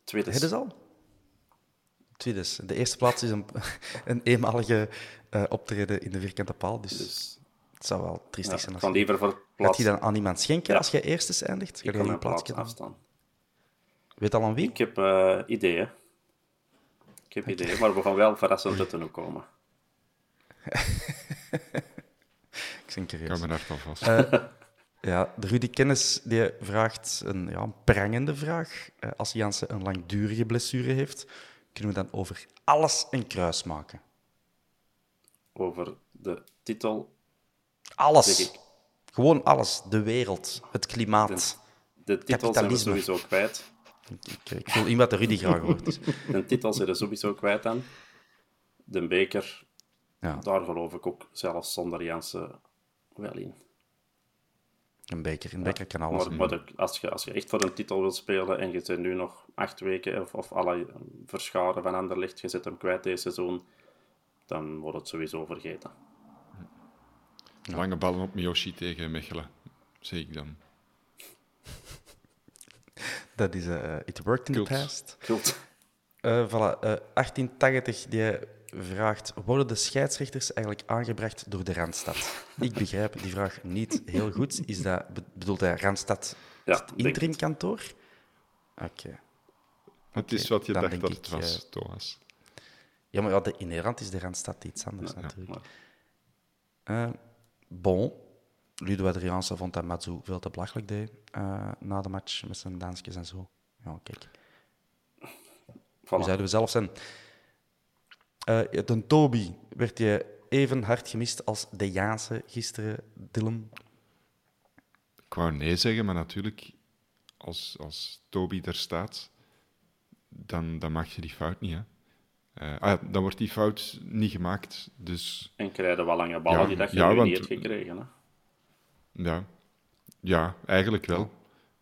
Tweede Heb je al? Tweede. De eerste plaats is een, [laughs] een eenmalige eh, optreden in de vierkante paal. Dus, Dus het zou wel ja, triestig zijn. ik Als kan je... liever voor Gaat plaats... hij dan aan iemand schenken Ja. als jij eerst eindigt? Ga ik je kan een mijn plaats afstaan. Weet al aan wie? Ik heb eh, ideeën. Ik heb ideeën, maar we gaan wel verrassend uit kunnen komen. [laughs] Ik ben ik curieus. hart al vast. Eh, Ja, de Rudy Kennis die vraagt een, ja, een prangende vraag. Eh, als Jansen een langdurige blessure heeft, kunnen we dan over alles een kruis maken? Over de titel. Alles. Zeg ik. Gewoon alles. De wereld, het klimaat. De titel zijn we sowieso kwijt. Ik, ik voel in wat de Rudy graag hoort. [laughs] Dus, De titel zijn we sowieso kwijt dan. De beker, ja, daar geloof ik ook zelfs zonder Jansen wel in. een beker. Een beker kan alles. Maar, maar de- als, je, als je echt voor een titel wilt spelen en je zit nu nog acht weken of, of alle verscharen van Anderlecht, je zit hem kwijt deze seizoen, dan wordt het sowieso vergeten. Lange ballen op Miyoshi tegen Mechelen, zie ik dan. Dat is eh, It Worked in Kult. the Past. Kult. Eh voilà, eh, 1880 die vraagt: worden de scheidsrechters eigenlijk aangebracht door de Randstad? Ik begrijp die vraag niet heel goed. Is dat, be- bedoelt hij Randstad Ja, het interimkantoor? Oké. Het is wat je dan dacht denk dat ik, het was, eh, Thomas. Ja, maar ja, de, in Nederland is de Randstad iets anders Ja, natuurlijk. maar Uh, bon, Ludo Adriaanse vond dat Matsu veel te belachelijk deed uh, na de match met zijn dansjes en zo. Ja, kijk. Voilà. Nu zouden we zelf zijn. Uh, de Toby werd je even hard gemist als de Jaanse gisteren, Dylan? Ik wou nee zeggen, maar natuurlijk, als, als Toby er staat, dan, dan mag je die fout niet. Hè? Uh, ah, dan wordt die fout niet gemaakt. Dus... En krijg je wel lange ballen die dat je ja, nu niet hebt gekregen. Hè? Ja. ja, eigenlijk wel.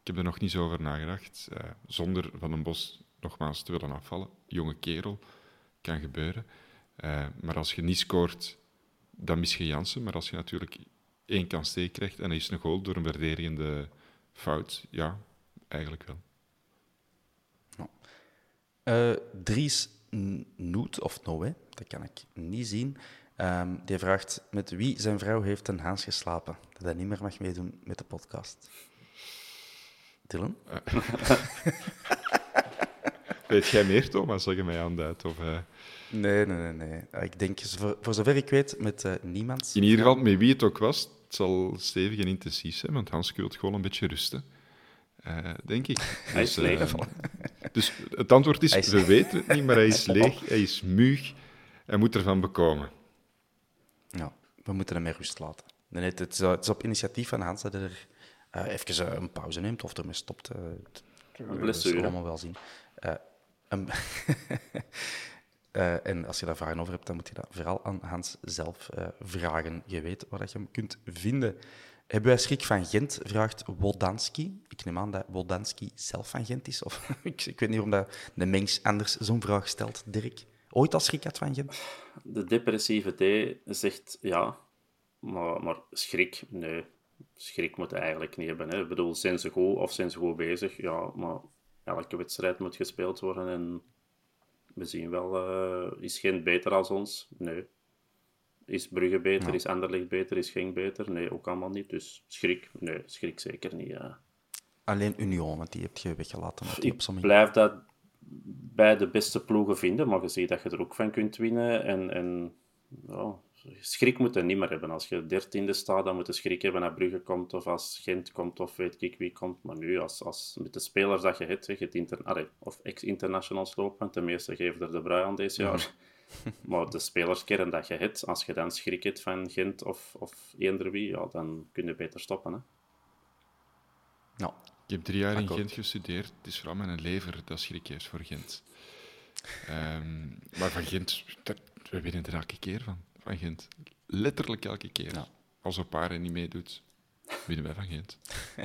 Ik heb er nog niet zo over nagedacht. Uh, zonder Van den Bos nogmaals te willen afvallen. Jonge kerel, kan gebeuren. Uh, maar als je niet scoort, dan mis je Jansen. Maar als je natuurlijk één kans tegen krijgt en hij is een goal door een verdedigende fout, ja, eigenlijk wel. Uh, Dries Noet, of Noé, dat kan ik niet zien. Um, die vraagt met wie zijn vrouw heeft een Haans geslapen. Dat hij niet meer mag meedoen met de podcast. Dylan? [laughs] Weet jij meer, Thomas, zeg je mij aanduidt? Of, uh... Nee, nee, nee, nee. Ik denk, voor, voor zover ik weet, met uh, niemand. In ieder geval, met wie het ook was, het zal stevig en intensief zijn, want Hans wil gewoon een beetje rusten. Uh, denk ik. [laughs] Hij is dus, leeg. dus het antwoord is, we weten het niet, maar hij is [laughs] leeg, hij is muug, hij moet ervan bekomen. Ja, we moeten hem meer rust laten. Nee, het, is, het is op initiatief van Hans dat hij er even een pauze neemt of ermee stopt. dat zullen we allemaal wel zien. Um, uh, [laughs] en als je daar vragen over hebt, dan moet je dat vooral aan Hans zelf uh, vragen. Je weet waar je hem kunt vinden. Hebben wij schrik van Gent? Vraagt Wodanski. Ik neem aan dat Wodanski zelf van Gent is. Of, [laughs] ik, ik, weet niet waarom dat de mens anders zo'n vraag stelt, Dirk. Ooit al schrik had van Gent? De depressieve D zegt ja, maar, maar schrik, nee. Schrik moet eigenlijk niet hebben. Hè. Ik bedoel, zijn ze goed of zijn ze goed bezig? Ja, maar elke wedstrijd moet gespeeld worden en we zien wel, uh, is Gent beter als ons? Nee. Is Brugge beter? Is Anderlecht beter? Is Genk beter? Nee, ook allemaal niet. Dus schrik? Nee, schrik zeker niet. Alleen Union, want die heb je weggelaten. Die Ik blijf dat bij de beste ploegen vinden, maar je ziet dat je er ook van kunt winnen. En, en ja, schrik moet je niet meer hebben. Als je dertiende staat, dan moet je schrik hebben als Brugge komt, of als Gent komt, of weet ik wie komt. Maar nu, als, als met de spelers dat je hebt, je inter of ex-internationals lopen, ten meeste geven er de brui aan deze jaar. [laughs] maar de spelerskern dat je hebt, als je dan schrik hebt van Gent of, of eender wie, ja, dan kun je beter stoppen. Hè? Nou, ik heb drie jaar in Gent gestudeerd. Het is vooral mijn lever dat schrik heeft voor Gent. um, maar van Gent, dat, we winnen er elke keer van van Gent. Letterlijk elke keer. Ja. Als een paar niet meedoet, winnen wij van Gent.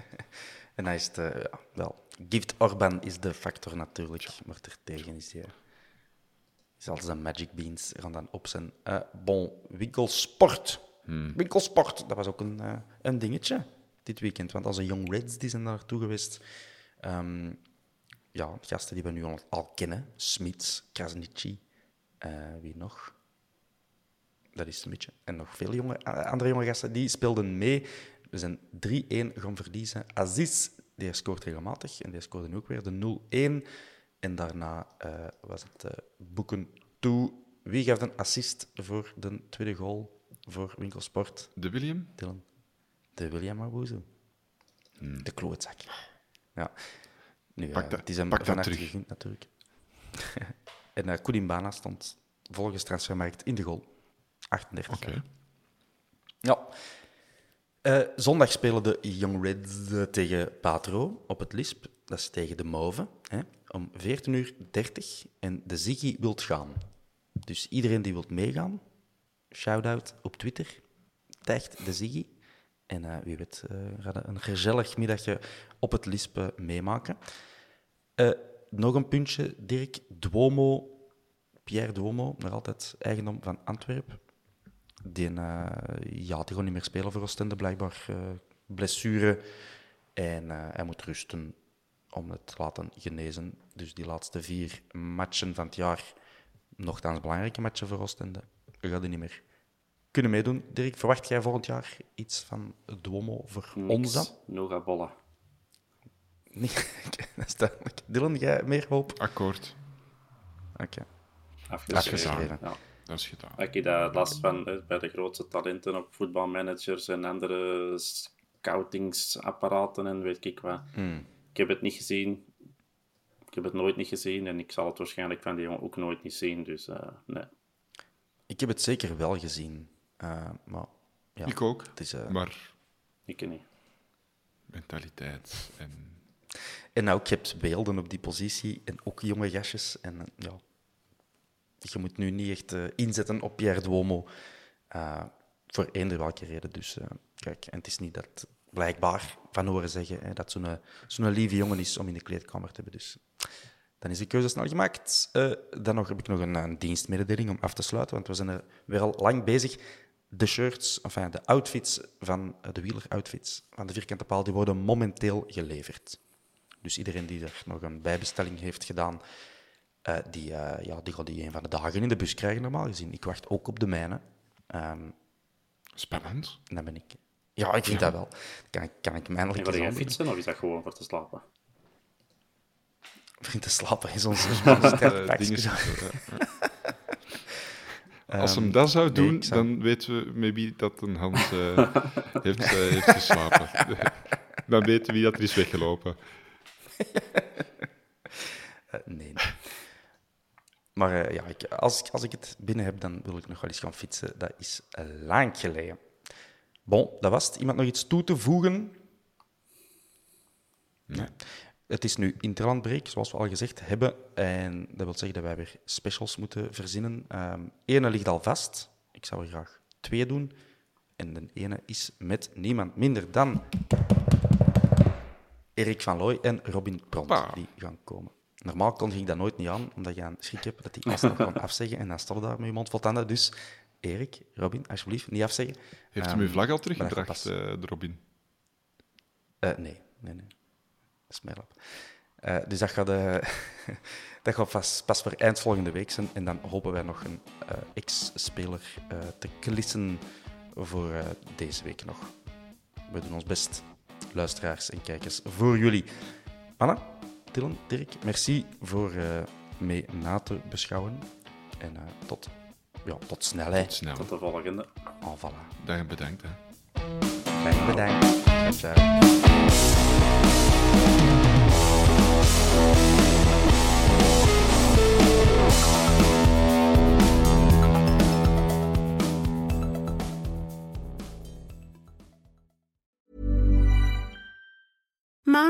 [laughs] en hij is het, uh, ja, wel, Gift Orban is de factor natuurlijk, maar ertegen is hij. Is als de Magic Beans gaan dan op zijn. Uh, bon, winkelsport. Hmm. Winkelsport, dat was ook een, uh, een dingetje dit weekend. Want onze Young Reds die zijn daar naartoe geweest. Um, ja, gasten die we nu al, al kennen. Smits, Krasniqi, wie nog? dat is een beetje. En nog veel jonge, andere jonge gasten die speelden mee. We zijn 3-1 gaan verliezen. Aziz, die scoort regelmatig. En die scoorde nu ook weer de 0-1. En daarna uh, was het uh, boeken toe. Wie gaf een assist voor de tweede goal voor Winkelsport? De William? Dylan. De William Abuzu. Hmm. De klootzak. Ja. Nu, pak uh, dat, het is hem pak dat terug. Gegund, natuurlijk. [laughs] en uh, Koulimbana stond volgens Transfermarkt in de goal. 38 okay. Ja. Uh, zondag spelen de Young Reds tegen Patro op het Lisp. Dat is tegen de Mauve. Hè, om 14.30 uur. En de Ziggy wilt gaan. Dus iedereen die wilt meegaan, shout-out op Twitter. Tagt de Ziggy. En uh, wie weet, uh, een gezellig middagje op het Lisp meemaken. nog een puntje, Dirk. Duomo, Pierre Duomo, nog altijd eigendom van Antwerpen die, ja, die gewoon niet meer spelen voor Oostende, blijkbaar blessure. En hij moet rusten om het te laten genezen. Dus die laatste vier matchen van het jaar, nogthans belangrijke matchen voor Oostende, gaat hij niet meer kunnen meedoen. Dirk, verwacht jij volgend jaar iets van Duomo voor Niks. ons dan? Noga Bolla. Nee, [laughs] dat is duidelijk. Dylan, jij meer hoop? Akkoord. Oké. Okay. Afgeschreven. Ja. dat is gedaan. Ik heb dat last van eh, bij de grootste talenten op voetbalmanagers en andere scoutingsapparaten en weet ik wat. Ik heb het niet gezien. Ik heb het nooit niet gezien en ik zal het waarschijnlijk van die jongen ook nooit niet zien. Dus eh, nee. Ik heb het zeker wel gezien. Eh, maar ja, Ik ook. Het is, eh, Maar Ik niet. mentaliteit en... En je hebt beelden op die positie en ook jonge gastjes. En eh, ja, je moet nu niet echt inzetten op Pierre Duomo. eh, voor eender welke reden. Dus eh, kijk, en het is niet dat blijkbaar van horen zeggen hè, dat zo'n zo'n lieve jongen is om in de kleedkamer te hebben. Dus dan is de keuze snel gemaakt. Eh, dan nog, heb ik nog een, een dienstmededeling om af te sluiten, want we zijn er weer al lang bezig. De shirts, enfin, de outfits van eh, de wieler-outfits van de vierkante paal, die worden momenteel geleverd. Dus iedereen die er nog een bijbestelling heeft gedaan, eh, die, eh, ja, die gaat die een van de dagen in de bus krijgen, normaal gezien. Ik wacht ook op de mijne. Ehm, Spannend. en dan ben ik... Ja, ik vind dat wel. Kan ik, kan ik En mijnlijk wil eens jij aanbieden. fietsen of is dat gewoon voor te slapen? Vriend te slapen is onze [laughs] Eh, sterrenpakje. [laughs] Als hem dat zou Ehm, nee, doen, zou- dan weten we maybe dat een hand eh, [laughs] heeft, eh, heeft geslapen. [laughs] dan weten we wie dat er is weggelopen. [laughs] Eh, nee. Maar ja, ik, als, ik- als ik het binnen heb, dan wil ik nog wel eens gaan fietsen. Dat is lang geleden. Bon, dat was het. Iemand nog iets toe te voegen? Nee. Het is nu interlandbreek, zoals we al gezegd hebben. En dat wil zeggen dat wij weer specials moeten verzinnen. Ehm ene ligt al vast. Ik zou er graag twee doen. En de ene is met niemand minder dan Erik van Looy en Robin Pront die gaan komen. Normaal kondig ik dat nooit niet aan, omdat je aan schrik hebt dat die alsnog gaan [laughs] afzeggen. En dan stop je daar met je mond vol tanden. Dus Erik, Robin, alsjeblieft, niet afzeggen. Heeft Ehm, hem uw vlag al teruggebracht, pas- eh, de Robin? Eh, nee, nee, nee. Dat is mijn lap. Eh, dus dat gaat, eh, [laughs] dat gaat pas, pas voor eind volgende week zijn. En dan hopen wij nog een eh, ex-speler eh, te klissen voor eh, deze week nog. We doen ons best, luisteraars en kijkers, voor jullie. Anna, Dylan, Dirk, merci voor eh, mee na te beschouwen. En eh, tot, ja, tot snel, hè. Tot snel. Tot de volgende. Oh, voilà. Dag en bedankt. Hè. Fijn bedankt. Ciao, ciao.